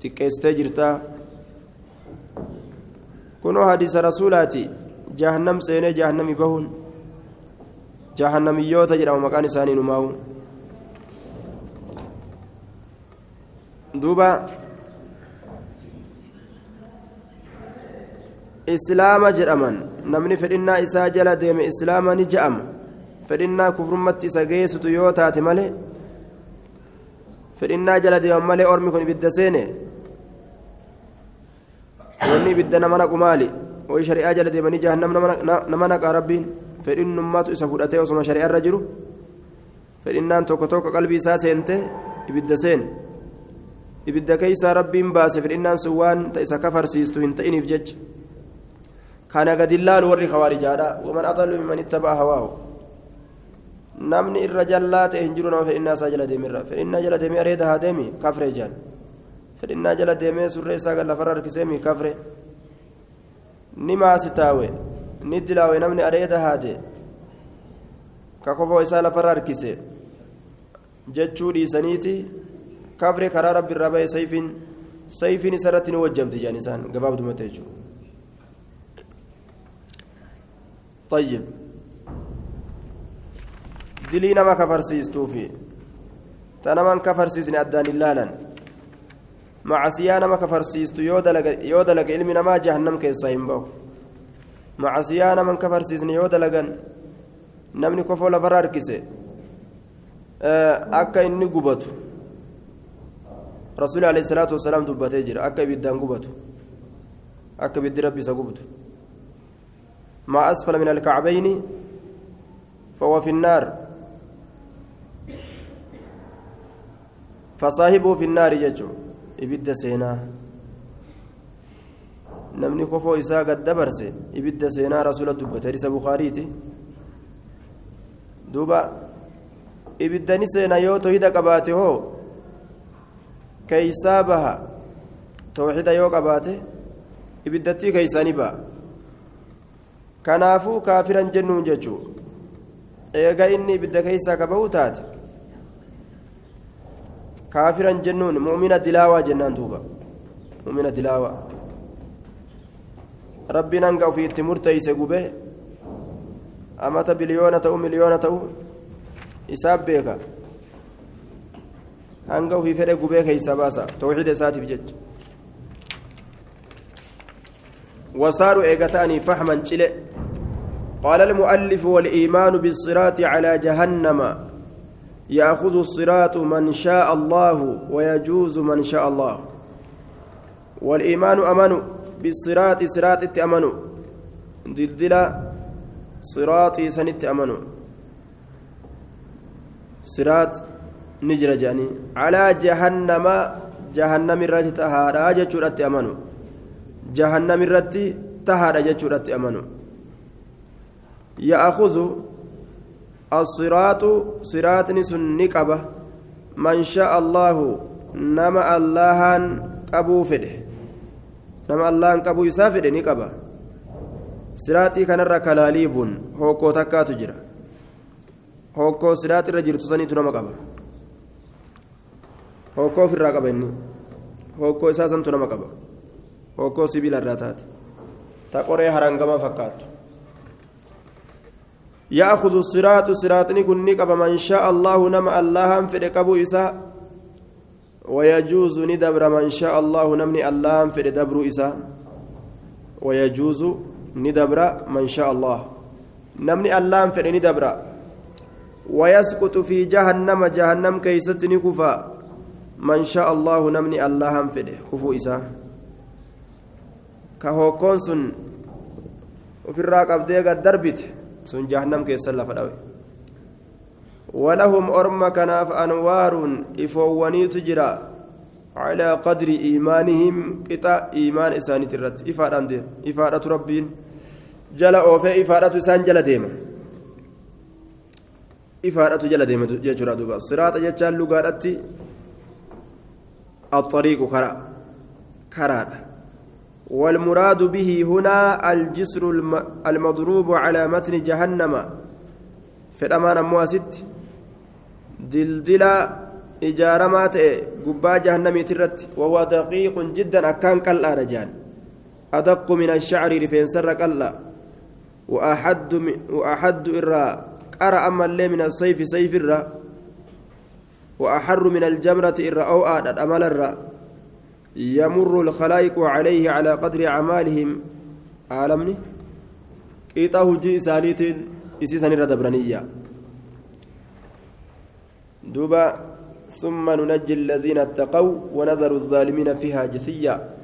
[SPEAKER 1] xiqqeessitee jirtaa kunoo hadiisa rasuulaati jahannam seenee jahannami bahuun jahannamiyyoota jedhama maqaan isaanii numaa'u duuba islaama jedhaman namni fedhinnaa isaa jala deeme islaama ni je'ama fedhinnaa kufrummatti isa geessitu yoo taate malee fedhinnaa jala deeman malee ormi kun ibidda seene wanni ibidda nama naqu maali way shari'aa jala deemanii jahannam nama naqa rabbiin fedhinnummaatu isa fudhatee osuma shari'aa irra jiru fedhinnaan tokko tokko qalbii isaa seente ibidda seene ibidda keeysaa rabbiin baase fedhinnaan sun waan isa kafarsiistu hin ta'iniif jecha kana gadi laalu warri kawaarijaadha waman adallu mimman ittaba'a hawaahu namni irra jallaa ta'e hin jiru nama fedhinnaa isaa jala deemirra fedhinnaa jala deemee areeda haa deemi kafre jaan fedhinnaa jala deemee surree isaa lafarra harkiseemi kafre ni maasi taawe ni dilaawe namni areeda haate ka kofoo isaa lafarra harkise jechuu dhiisaniiti kafre karaa rabbi irraa ba'e sayfiin sayfiin isarratti ni wajjamti jaan isaan gabaabdumate jechuudha طيب dilii nama kafarsiistuufi ta naman kafarsiisne addaan illaalan macasiyaa nama kafarsiistu yoo dalaga ilmi namaa jahannam keessaa hin bahu macasiyaa naman kafarsiisne yoo dalagan namni kofoo lafarra harkise akka inni gubatu rasuuli alayhi salaatu wasalaam dubbatee jira akka ibiddaan gubatu akka ibiddi rabbi isa gubatu maa asfala min alkacbayni فهو في النار فصاحبه في النار ججو إبد سينا kofoo isaa gad dabarse ibidda seenaa rasuula dubbate hadisa bukaariiti duuba ibiddani seena yoo tawhida qabaate hoo keeysaa baha tawxida yoo qabaate ibiddattii keeysaani ba'a kanaafuu kaafiran jennuun jechuu eega inni ibidda keeysaa ka bahuu taate jennuun mu'mina dilaawaa jennaan duuba mu'mina dilaawaa rabbiin hanga ofii itti murteeyse gube amata biliyoona ta'u miliyoona ta'u isaaf beeka hanga ofii fedhe gubee keeysa baasa tawxiida isaatiif jecha وصاروا إيقتاني فحما جلئ قال المؤلف والإيمان بالصراط على جهنم يأخذ الصراط من شاء الله ويجوز من شاء الله. والإيمان أمن بالصراط صراط أمن. دلدل صراطي سنت أمن. صراط نجر جاني. على جهنم جهنم الرت تهارا جتشورت أمن. جهنم الرت تهارا جتشورت أمن. يأخذ الصراط صراط سن نقبة من شاء الله نما اللهان قبو فده. نما اللهان قبو يسافر نقبة صراطي كان كلاليب هوكو تكاتو جرا هوكو صراط رجل تسني تنما قبة هوكو في الرقبة إني. هوكو إساسا تنما قبة هوكو سبيل الراتات تقري هرنقما فكاتو يأخذ الصراط صراطني كن من شاء الله نما الله في قبو إساء ويجوز ندبر من شاء الله نمني الله في دبر إساء ويجوز ندبر من شاء الله نمني الله في ندبر. ويسقط في جهنم جهنم كيستني كفا من شاء الله نمني الله في كفو إساء كهو كونسون وفي الراقب ديغا دربت sun jahannam keessan lafa dhawe. ولهم أرم كناف أنوار إفوانيت جرا على قدر إيمانهم قطع إيمان إساني ترت إفادة إفادة ربين جل أوفي إفادة إسان جل ديما إفادة جل ديما يجرى دوبا صراط يجال لغارتي الطريق كرا كرا والمراد به هنا الجسر المضروب على متن جهنم. في الأمان مواسد دلدلا إجارمات قبا جهنم ترت وهو دقيق جدا أكان كلا رجال أدق من الشعر رفين سر كلا وأحد وأحد إرى قرأ أما اللي من السيف سيف الرا وأحر من الجمرة إرى أو آدت أمل الرّ يمر الخلائق عليه على قدر أعمالهم. عالمني؟ إيطاه جي سانيت إسيسان ردبرانية دوبا ثم ننجي الذين اتقوا ونذر الظالمين فيها جثيا.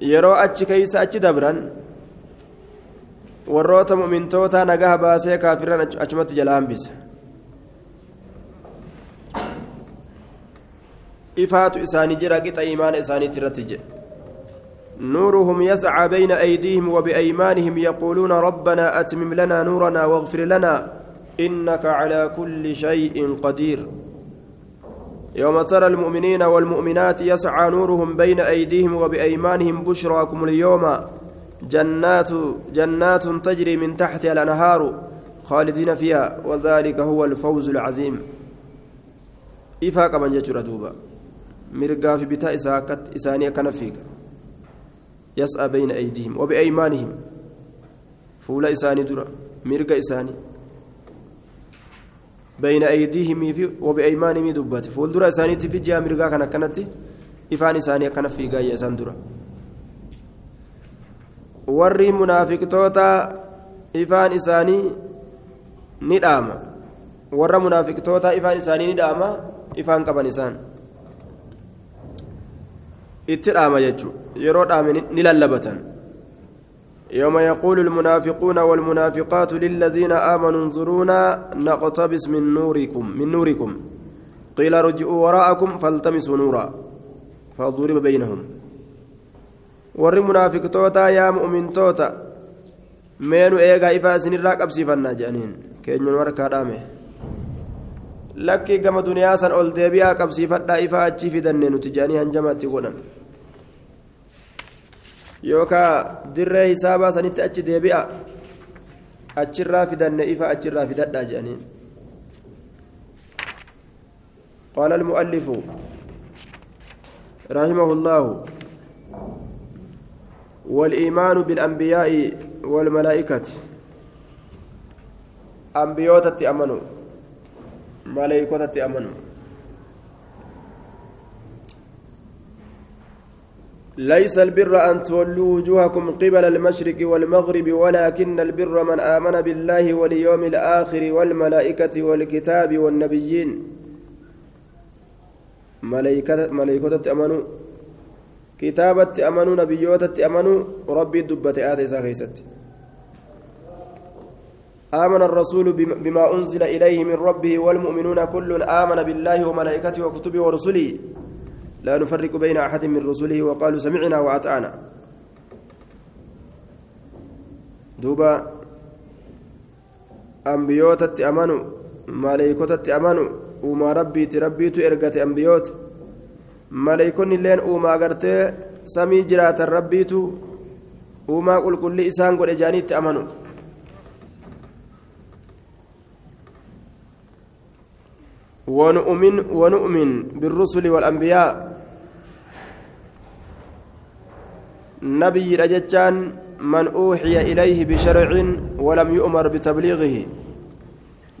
[SPEAKER 1] yeroo إفات إساني جرى قطع إيمان إساني ترتج نورهم يسعى بين أيديهم وبأيمانهم يقولون ربنا أتمم لنا نورنا واغفر لنا إنك على كل شيء قدير يوم ترى المؤمنين والمؤمنات يسعى نورهم بين أيديهم وبأيمانهم بشراكم اليوم جنات جنات تجري من تحتها الأنهار خالدين فيها وذلك هو الفوز العظيم إفاق من جتر دوبا mirgaa fi bitaa isaanii akkana fiiga yas'a bayna aydihim wabiaymaanihim fuula isaanii dura mirga isaanii bayna aydihimii fi wabiaymaanihimii dubbate fuuldura isaaniitti fi ji'a mirgaa kan akkanatti ifaan isaanii akkana fiigaayya isaan dura warri munaafiqtoota ifaan isaanii ni dhaama warra munaafiqtoota ifaan isaanii ni dhaama ifaan qaban isaan itti dhaama jechuun yeroo dhaame ni lallabatan. يوم يقول المنافقون والمنافقات للذين آمنوا انظرونا نقتبس من نوركم من نوركم قيل ارجعوا وراءكم فالتمسوا نورا فضرب بينهم ور منافق توتا يا مؤمن توتا مينو ايغا إفا سنرا قبسيفنا جانين كين وركا دامه لكي كما دنيا سن اول ديبيا قبسيفدا إفا أجي في دنه نتجاني هنجماتي قولن yookaan dirree hisaabaa sanitti achi deebi'a achirraa fidanne ifa achirraa fidadhaa jedhaniin قال المؤلف رحمه الله والإيمان بالأنبياء والملائكة أنبياء تأمنوا ملائكة تأمنوا ليس البر أن تولوا وجوهكم قبل المشرق والمغرب ولكن البر من آمن بالله واليوم الآخر والملائكة والكتاب والنبيين. ملائكة ملائكة أمنوا كتابة أمنوا نبيوتة أمنوا ربي دبت آتي ساخيست آمن الرسول بما أنزل إليه من ربه والمؤمنون كل آمن بالله وملائكته وكتبه ورسله. لا نفرق بين أحد من رسله وقالوا سمعنا وأطعنا. دوبا أنبيوتة أمنوا ملائكة أمنوا وما ربي تربيت إرقة أنبيوت. ملائكون اللين وما قرتي سمي جرات الربيت وما قل كل إسان قل إجانيت أمنوا ونؤمن ونؤمن بالرسل والأنبياء. نبي رجتان من أوحي إليه بشرع ولم يؤمر بتبليغه.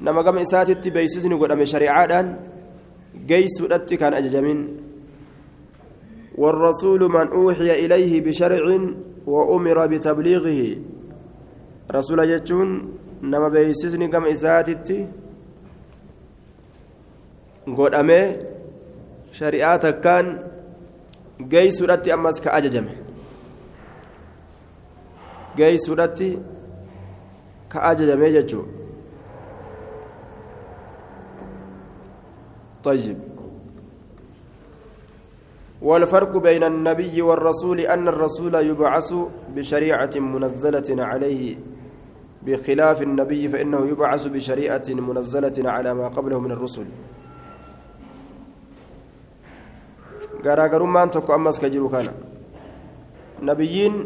[SPEAKER 1] نما قام إساتي بيسسني قد أمي شريعة جيس كان أججمين. والرسول من أوحي إليه بشرع وأمر بتبليغه. رسول جتون نما بيسسني قام إساتي godhamee shari'aa takkaan geeysuudhatti ammas ka ajajame. Geeysuudhatti ka ajajamee jechuu طيب والفرق بين النبي والرسول أن الرسول يبعث بشريعة منزلة عليه بخلاف النبي فإنه يبعث بشريعة منزلة على ما قبله من الرسل garaagarummaan tokko ammas ka jiru kana nabiyyiin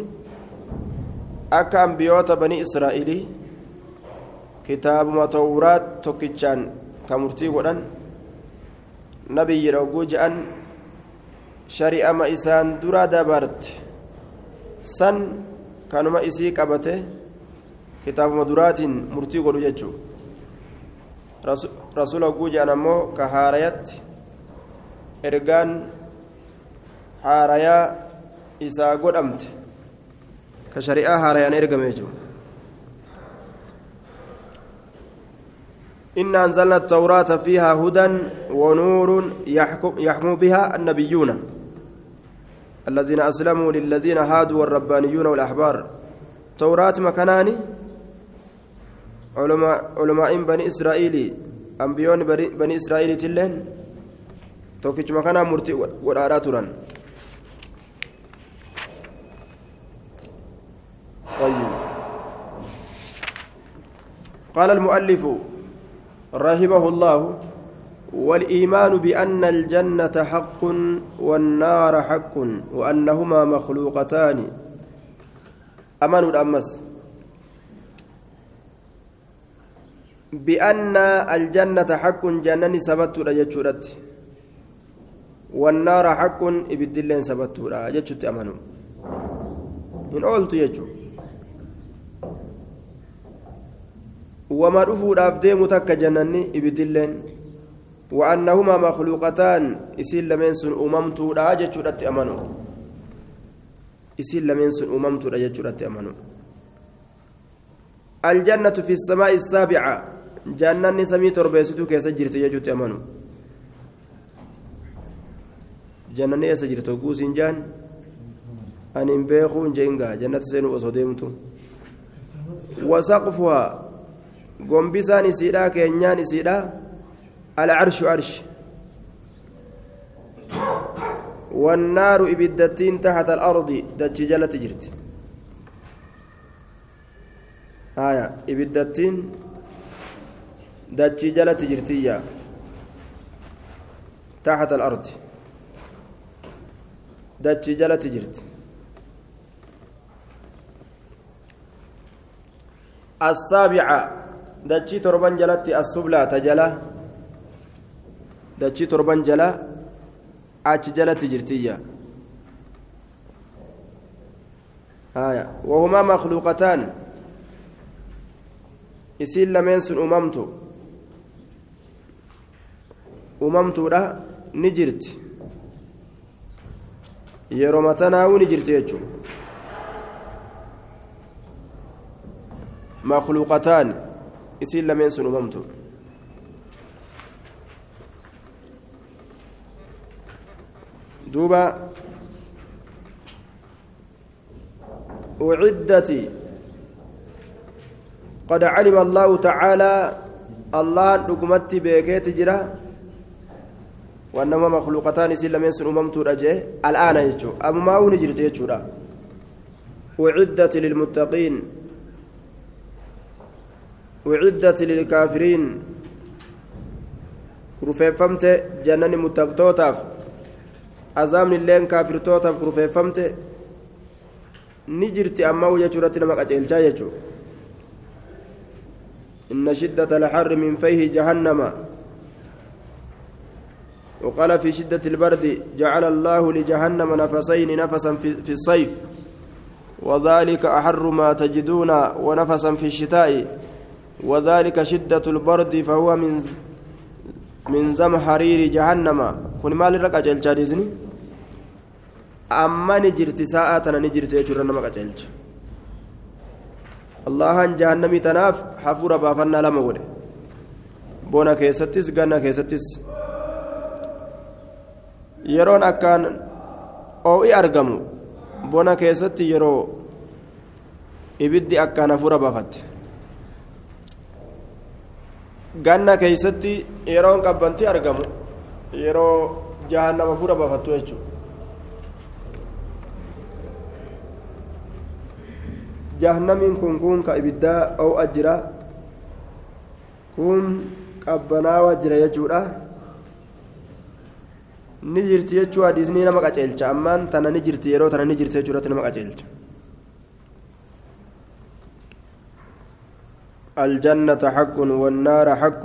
[SPEAKER 1] akka ambiyoota banii israa'ilii kitaabuma tawraat tokkichaan ka murtii godhan nabiyyiidha oguu je'an shari'ama isaan dura dabarte san kanuma isii qabate kitaabuma duraatiin murtii godhu jechuu rasuula oguu je'an ammoo ka haarayatti ergaan haarayaa isaa godhamte. Ka shari'aa haarayaan ergame jechuudha إنا أنزلنا التوراة فيها هدى ونور يحكم بها النبيون الذين أسلموا للذين هادوا والربانيون والأحبار توراة مكاناني علماء علماء بني إسرائيل أنبيون بني إسرائيل تلين توكيش مكانا مرتي وراراتوران طيب. قال المؤلف رحمه الله والإيمان بأن الجنة حق والنار حق وأنهما مخلوقتان. أمن الأمس بأن الجنة حق جنني سبت رجت والنار حق إبدلين سبت رجت أمنوا إن قلت يجو وما رفودhaaf deemu takka jannanni ibidilleen وأنهما مخلوقتان إسيل لمن سن أممتو لا جتشورت أمانو إسيل لمن سن أممتو لا جتشورت أمانو الجنة في السماء السابعة. جنة سمي تربيستو كيس جرت يجوت أمانو جنة يسجرت وقوس جان. أن بيخون جنجا جنة سينو أصدمتو وسقفها. Gombisaan isiidha keenyaan isiidha alcarshu arshi wannaaru ibiddattiin taxata alardi dachi jalatti jirti haya ibiddattiin dachi jalatti jirtiyya taxata alardi dachi jalatti jirti السابعة dachii torban jalatti assublaa ta jala dachii torban jala achi jalatti jirtiyya haya wahumaa makluuqataan isiin lameen sun uumamtu uumamtuudha ni jirti yeroo matanaa'uu ni jirti jechuudha makluuqataan isiin lameen sun uumamtu duuba أعدت قد علم الله تعالى الله دكمت بيكيت جرا وانما مخلوقتان سلم ينسن اممت رجه الآن يجو أما ما هو نجرت يجو أعدت أعدت للكافرين kurfeeffamte jannani muttaqtootaaf azaabni illeen kaafirtootaaf kurfeeffamte ni jirti ammaa jechuu irratti nama qaceelchaa jechuudha إن شدة الحر من فيه جهنم وقال في شدة البرد جعل الله لجهنم نفسين نفسا في الصيف وذلك أحر ما تجدون ونفسا في الشتاء وذلك شدة البرد فهو من من زمحرير جهنم كن مال رقع جلجاديزني أما نجرت ساعة نجرت يجرنا ما قتلت allahan jahannamii tanaaf hafuura baafannaa lama godhe bona keessattis ganna keessattis yeroon akkaan oo'i argamu bona keessatti yeroo ibiddi akkaan hafuura baafatte ganna keessatti yeroon qabbantii argamu yeroo jahannama hafuura baafattu jechuudha jahannamiin kun kun ka ibiddaa oo'a jira kun qabbanaawaa jira jechuudha ni jirti jechuu hadiisni nama qaceelcha ammaan tana ni jirti yeroo tana ni jirti jechuudhatti nama qaceelcha الجنة حق والنار حق.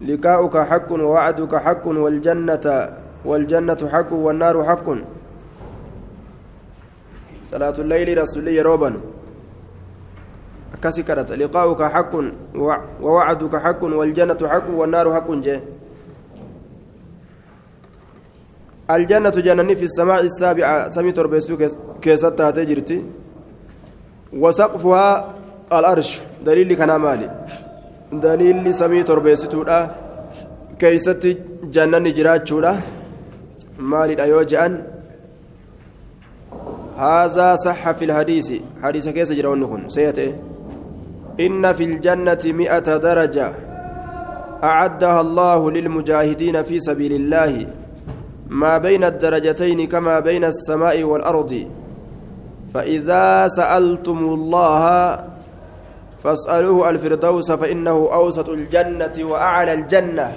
[SPEAKER 1] لقاؤك حق ووعدك حق والجنة والجنة حق والنار حق. صلاة الليل رسول يروبا أكاسي كرت. لقاؤك حق ووعدك حق والجنة حق والنار حق جه. الجنة جنني في السماء السابعة. سمي تربيسو كيستا تجرتي وسقفها الأرش. دليل كان مالي. دليل سمي تربيستو كيستي جنني جراتشولا مالي أيوجان هذا صح في الحديث. حديث كيس جرونكم سيته إن في الجنة مئة درجة. أعدها الله للمجاهدين في سبيل الله. ما بين الدرجتين كما بين السماء والأرض. فإذا سألتم الله فاسألوه الفردوس فإنه أوسط الجنة وأعلى الجنة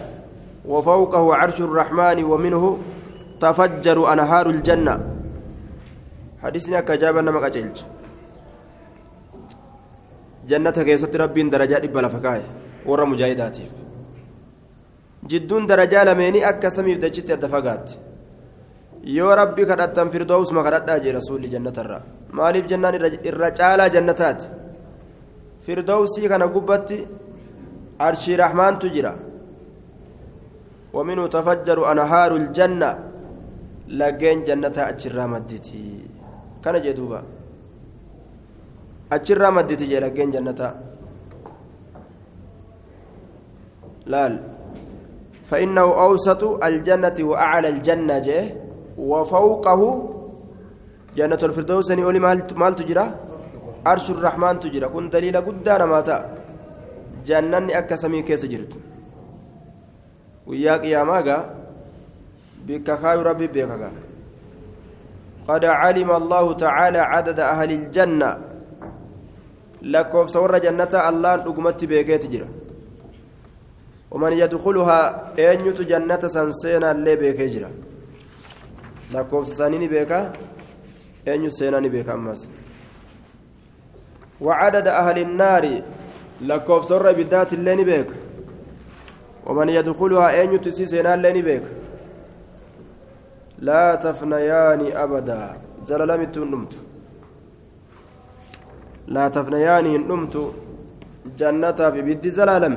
[SPEAKER 1] وفوقه عرش الرحمن ومنه تفجر أنهار الجنة. حديثنا كجابا نما قجلج جنة كيست ربين درجات إبلا فكاي ورا مجاهداتيف. جدون درجة لميني أكا سميف دجت الدفقات yoo rabbi kadhattan firdoosuma kadhadhaa jee rasuulli jannatarra maaliif jennaan irra caalaa jannataati firdoosii kana gubbatti arshii rahmaantu jira ومنه تفجر أنهار الجنة لقين جنة أجرى مدتي كان جدوبا أجرى مدتي لقين جنة لال فإنه أوسط الجنة وأعلى الجنة جه وفوقه جنة الفردوس أولي مال تجرى عرش الرحمن تجرى كن دليل قدان ماتا. جنة أكسمي كيس جرت. وياك يا ماغا بكخاي ربي بكخا قد علم الله تعالى عدد أهل الجنة. لكوف سور جنة الله نقمت بكيت جرى ومن يدخلها أن جنة سنسينا اللي بكي جرى lakkoofsa isaanii ni beeka eenyu seenaa beeka ammas. وعدد أهل النار لكوف سر بدات اللين بيك ومن يدخلها أين يتسي سينا اللين بيك لا تفنيان أبدا زلالم نمت لا تفنيان نمت جنة في بد زلالم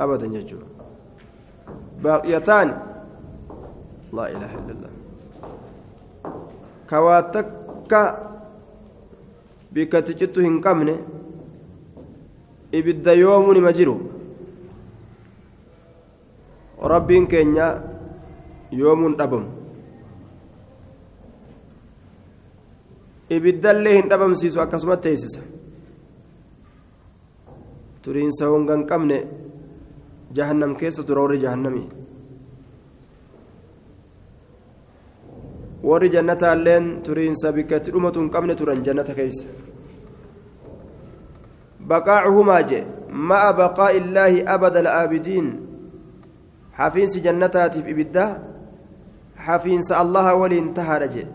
[SPEAKER 1] أبدا يجو باقيتان لا إله إلا الله كواتك بكتجت هنكمنه ibidda yoomuu nima jiru rabbiin keenya yoomuun dhabamu ibiddallee hin dhabamsiisu akkasuma teessisa turiinsa hongan qabne jahannam keessa tura warri jahannamii warri jannataalleen turiinsa bikka itti dhumatu hin qabne turan jannata keessa. جي مع بقاء الله أبد الآبدين حفينس جنتات في إبدا حفينس الله ولي انتهى رجي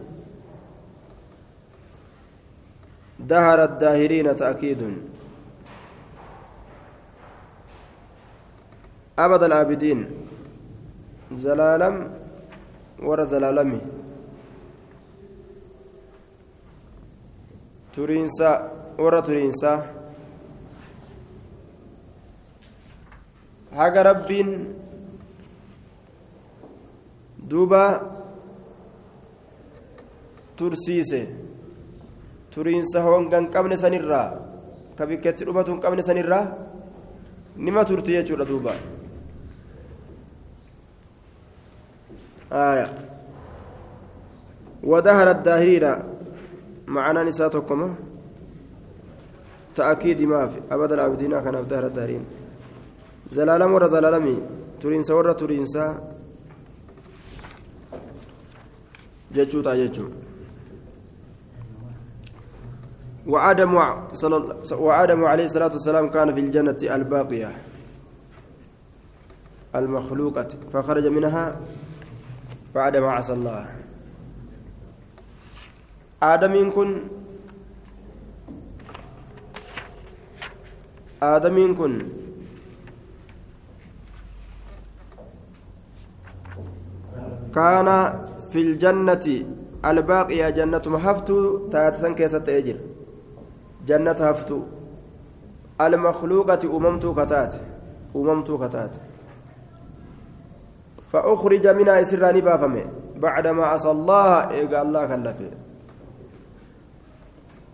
[SPEAKER 1] دهر الداهرين تأكيد أبد الآبدين زلالم ور زلالمي ترينسا ور ترينسا haga rabbiin duuba tursiise turiinsa hongan qabne sanirraa ka bikkeetti dhumatu hin qabne sanirraa nima turti jechuudha duuba ودهر الداهرين معنا نساتكم تأكيد ما في. أبدا العابدين كان في دهر الداهرين زلالم ورا زلالمي. ترينسا ورا ترينسا جتشوتا جتشو وآدم صلى وآدم عليه الصلاة والسلام كان في الجنة الباقية. المخلوقة. فخرج منها بعد ما عصى الله. آدم كن آدم كن كان في الجنة الباقية جنة مهفتو تاتسن كيسة أجر جنة هفتو المخلوقة أممتو كتات أممتو كتات فأخرج منها سراني بافمه بعدما الله إيقا الله كلفه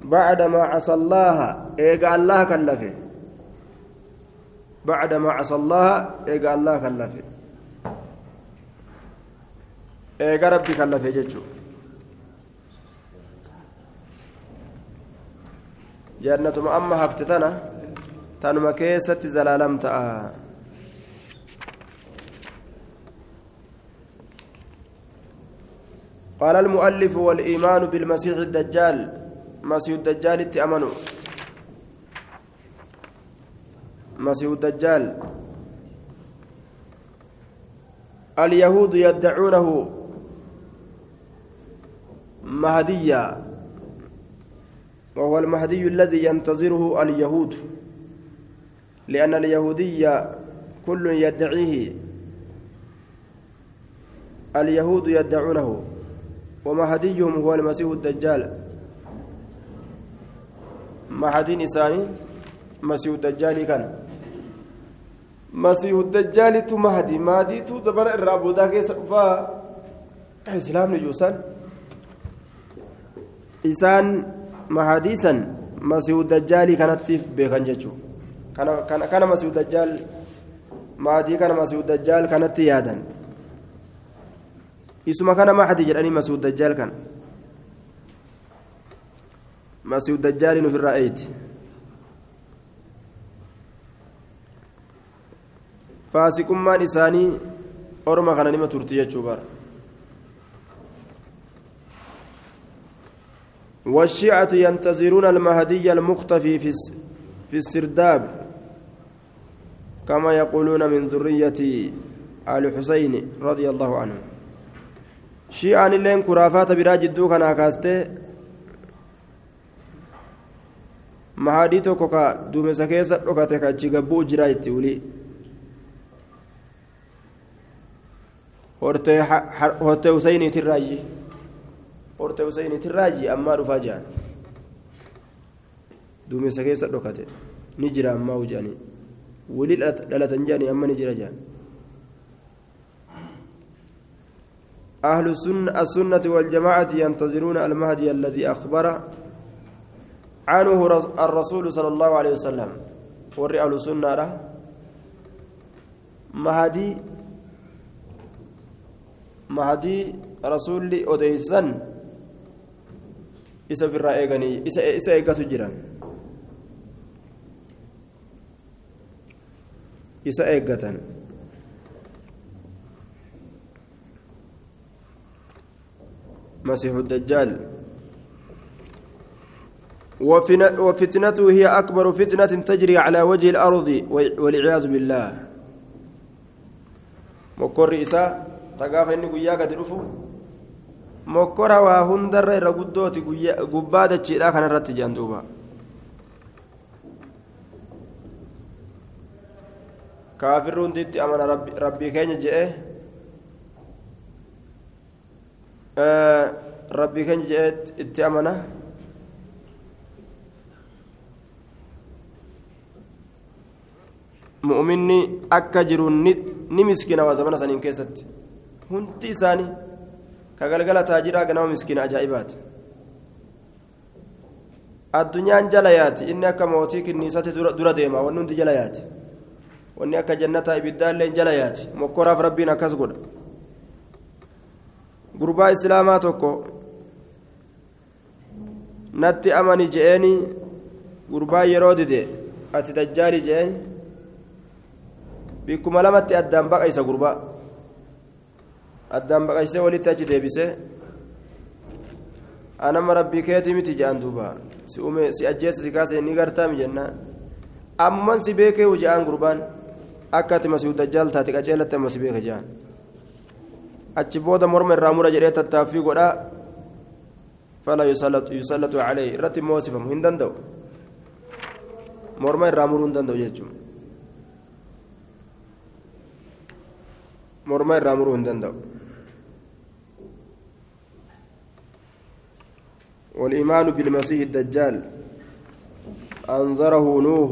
[SPEAKER 1] بعدما عصى الله إيقا الله كلفه بعدما عصى الله إيقا الله كلفه eega rabbi kallafe jechuun jannatuma amma hafte tana tanuma keessatti zalaalam ta'a قال المؤلف والإيمان بالمسيح الدجال مسيح الدجال اتأمنوا مسيح الدجال اليهود يدعونه مهديا وهو المهدي الذي ينتظره اليهود لأن اليهودية كل يدعيه اليهود يدعونه ومهديهم هو المسيح الدجال نساني مسيح الدجال كان مسيح الدجال تو مهدي مهدي تو دبر الرابودا كيس فا اسلام نجوسان isaan mahadiisan masiihu dajjaalii kanatti beekan jechuudha kana kana masiihu dajjaal maatii kana masiihu dajjaal kanatti yaadan isuma kana mahadi jedhanii masiihu dajjaal kana masiihu dajjaaliin ofirraa eeyti faasiqummaan isaanii orma kana nima turti jechuu والشيعة ينتظرون المهدي المختفي في السرداب كما يقولون من ذرية آل حسين رضي الله عنه شيعة لين كرافات براج الدوكا ناكاسته mahadii tokko ka duumessa keessa dhokate ka achi gabbuu jira itti ulii hortee huseyniitirraayi hortee huseyniitirraayi ammaa dhufaa jiran duumessa keessa dhokate ni jira ammaa hujanii wulii dhalatan jedhanii amma ni jira jedhan أهل السنة, السنة والجماعة ينتظرون المهدي الذي أخبر عنه الرسول صلى الله عليه وسلم. ورئ السنة مهدي مهدي رسول أديسن isa ofirraa eeganii isa eeggatu jiran isa eeggatan مسيح الدجال. وفتنته هي أكبر فتنة تجري على وجه الأرض والعياذ بالله مكر إساء تقاف إني قياك تلفو waa hundarra irra guddooti gubbaa dachiidha kanarratti jedhan duuba kaafirri hunditti amana rabbii keenya jedhe rabbii keenya jedhe itti mu'minni akka jiruun ni miskina waa zamana saniin keessatti hundi isaanii ka galgala taajiraa ganama miskiina ajaa'ibaati addunyaan jala yaati inni akka mootii kinniisatti dura deema wanni hundi jala yaati wanni akka jannataa ibiddaallee jala yaati mokkoraaf rabbiin akkas godha gurbaa islaamaa tokko natti amani je'eeni gurbaa yeroo dide ati dajjaali je'eeni lamatti addaan baqaysa gurbaa addaan baqaysee walitti achi deebisee anama rabbii keetii miti jedhan duuba si ume si ajjeessa si kaase ni gartaami jennaan amman si beekee huja'aan gurbaan akka ati masiihu dajjaal taate qaceelatti amma si beeka jedhan achi booda morma irraa mura jedhee tattaaffii godhaa fala yusallatu calee irratti moosifamu hin danda'u morma irraa muruu hin danda'u jechuun morma irraa muruu hin danda'u. والإيمان بالمسيح الدجال أنظره نوح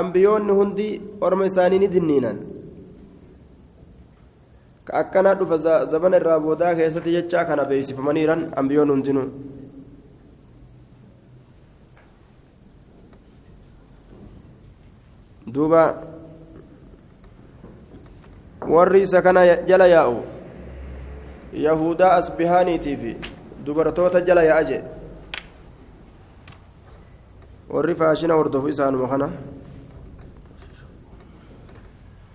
[SPEAKER 1] أنبيون هندي أرمى سانين دنينا كأكنا دف زمن الرابودا كيستي جتشا كان بيسف منيرا أنبيون هندنو دوبا warri isa kana jala yaa'u yahudaa asbihaaniitii fi dubartoota jala yaa'a jee warri faashina hordofu isaanuma kana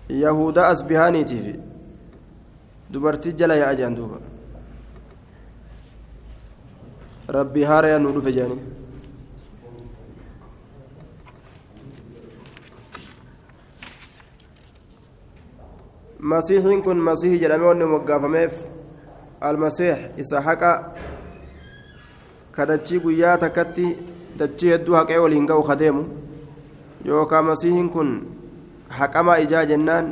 [SPEAKER 1] yahudaa asbihaaniitii fi dubartii jala yaa'a jean duuba rabbii haaraya nu dhufe jeanii ka dachii guyyaa takkatti dachii hedduu haqee waliin ga'u ka deemu yookaan masiihiin kun haqamaa ijaa jennaan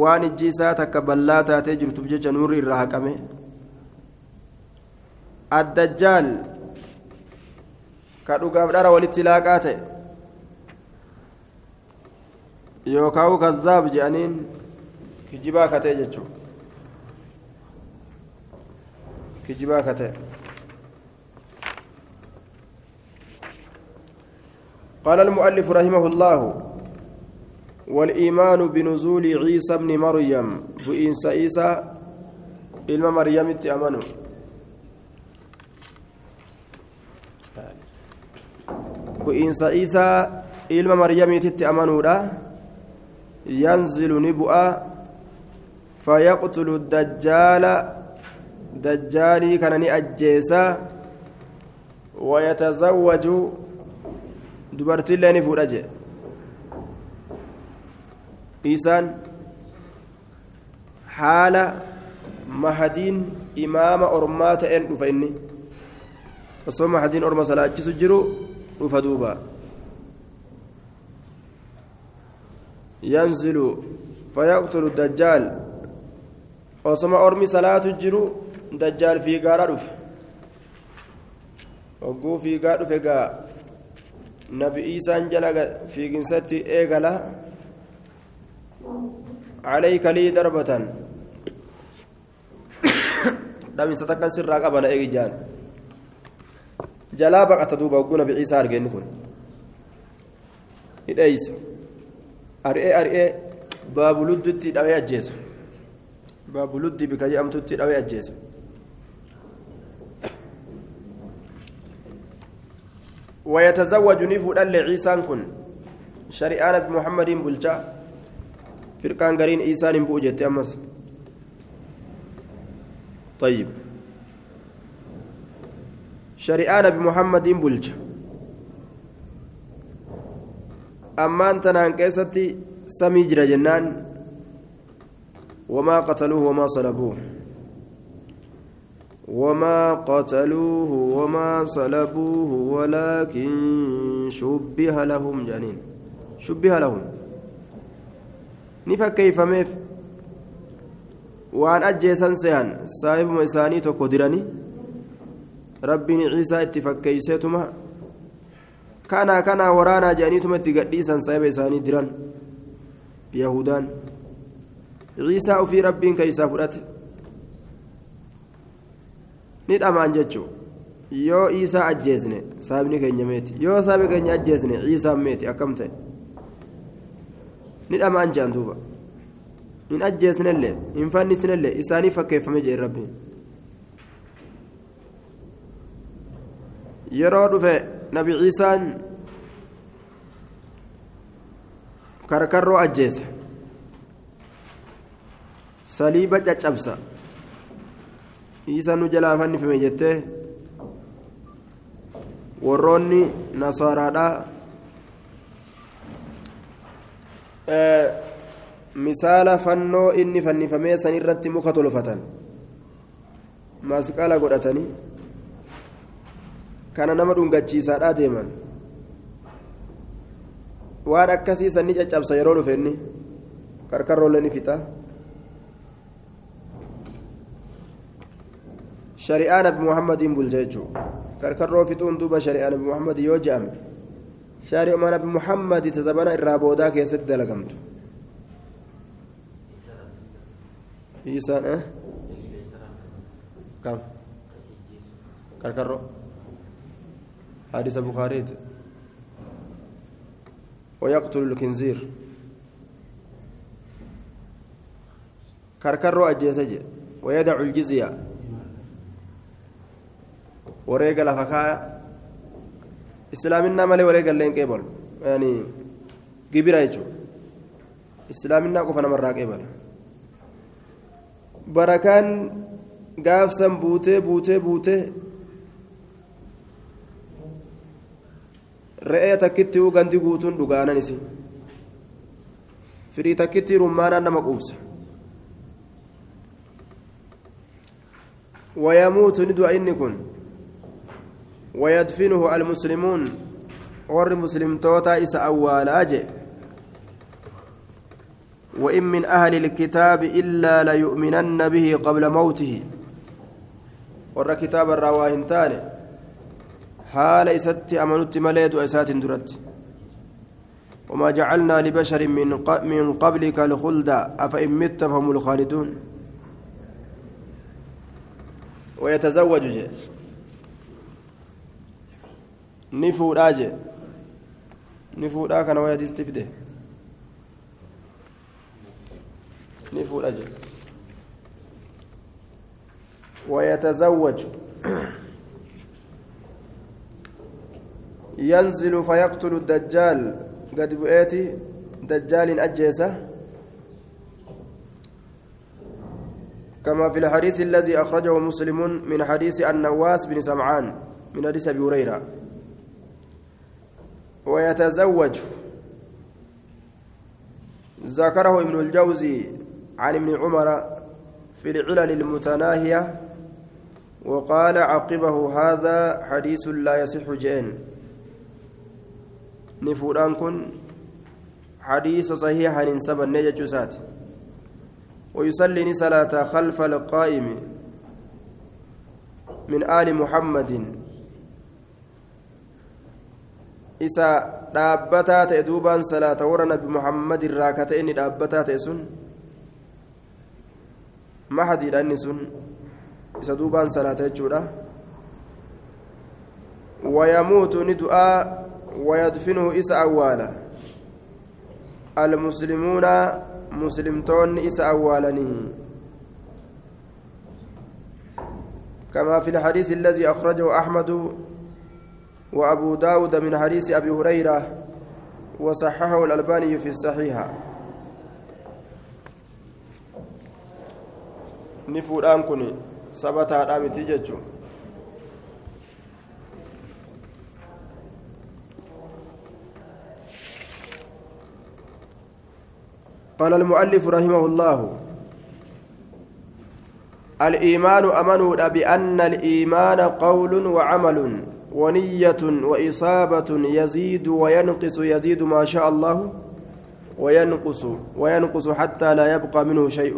[SPEAKER 1] waan ijji isaa takka ballaa taatee jirtuuf jecha nuurri irraa haqame addajjaal ka dhugaaf dhara walitti laaqaa ta'e yookaan kazzaab jedhaniin kijibaa katee jechuudha. Kijibaa katee. قال المؤلف رحمه الله والإيمان بنزول عيسى ابن مريم بإنس عيسى إلما مريم اتأمنوا بإنس عيسى إلما مريم اتأمنوا ينزل نبؤا فيقتل الدجال. دجالي كان أجيسا ويتزوج. دبرت الله فرج إيسان. حال مهدين إمام أرمات أن فإني osoo mahadiin orma salaachisu jiru dhufa duuba ينزل فيقتل الدجال. صلاة الجرو دجال في غارة رفع وقو في غارة رفع نبي إيسى جلق في جنستي إيغلا عليك لي دربة dhawiinsa takkan sirraa qabana eegi jaan jalaa baqata duuba hogguu nabi ciisaa argeenni kun hidheeysa ari'ee ari'ee baabuludditti dhawee ajjeesa baabuluddi bika jedhamtutti dhawee ajjeesa ويتزوج نفود عيسى كن شريعان بمحمد بلجا فرقان قرين إيسان بوجت أمس طيب شريعان بمحمد بلجا أما أنت نانكيستي سمي جرى جنان وما قتلوه وما صلبوه وما قتلوه وما صلبوه ولكن شبه لهم جنين شبه لهم نفكيف ميف waan ajjeesan sehan saahibuma isaanii tokko dirani rabbiin ciisaa itti fakkeeyseetuma kanaa waraanaa jedhaniituma itti gadhiisan saahiba isaanii diran yahudaan ciisaa ufii rabbiin keeysaa fudhate ni dhamaan jechuun yoo isaa ajjeesne saabni keenya meeti yoo saabi keenya ajjeesne ciisaan meeti akkam ta'e ni dhamaan jedhan duuba hin ajjeesnellee hin fannisnellee isaanii fakkeeffame jee rabbiin yeroo dhufe nabi ciisaan karkarroo ajjeesa saliiba caccabsa isa nu jalaa fannifame jettee warroonni nasaaraadhaa misaala fannoo inni fannifamee san irratti muka tolfatan masqala godhatanii kana nama dhungachiisaadhaa deeman waan akkasii sanni caccabsa yeroo dhufe inni karkarroollee ni fixa shari'aa nabi muhammadiin bulcha jechuudha karkarroo fixuun duuba shari'aa nabi muhammad yoo je'ame shari'uma nabi muhammadi tazabana irraa boodaa keessatti dalagamtu isaan eh kam karkarroo حديث البخاري ويقتل الخنزير كركرو أجيسج ويدع الجزية kaaya islaaminaa malee wareega illee hin qeebalu yani gibira jechuudha islaaminaa qofa namarraa qeebala barakaan gaafsan buutee buutee buutee re'ee takkitti gandi guutuun dhugaanan isi firii takkitti rummaanaan nama quubsa du'a inni kun ويدفنه المسلمون ور مسلم توتا إس أولاج وإن من أهل الكتاب إلا ليؤمنن به قبل موته ور كتاب حال إسات أمنت مليد وإسات درت وما جعلنا لبشر من من قبلك الخلد أفإن مت فهم الخالدون. ويتزوج جي. fuudhaa kana wayatitti fide ni fuudha jee ويتزوج. ينزل فيقتل الدجال. قد بؤيتي دجال أجيسة كما في الحديث الذي أخرجه مسلم من حديث النواس بن سمعان من حديث أبي هريرة. ويتزوج. ذكره ابن الجوزي عن ابن عمر في العلل المتناهية وقال عقبه هذا حديث لا يصح جئن. نفوران كن حديث صحيح عن سبب نجد ويصلي صلاة خلف القائم من آل محمد warra nabi muhammad irraa ka ta'e inni dhaabbataa ta'e sun mahadiidha inni sun سدوبان صلاة يجودا ويموت ندعاء ويدفنه إس أوالا المسلمون مسلمتون إس أوالني كما في الحديث الذي أخرجه أحمد وأبو داود من حديث أبي هريرة وصححه الألباني في الصحيحة نفودان كوني. سبتا دامتي جچو قال المؤلف رحمه الله الإيمان أمنوا بأن الإيمان قول وعمل ونية وإصابة يزيد وينقص يزيد ما شاء الله وينقص وينقص حتى لا يبقى منه شيء.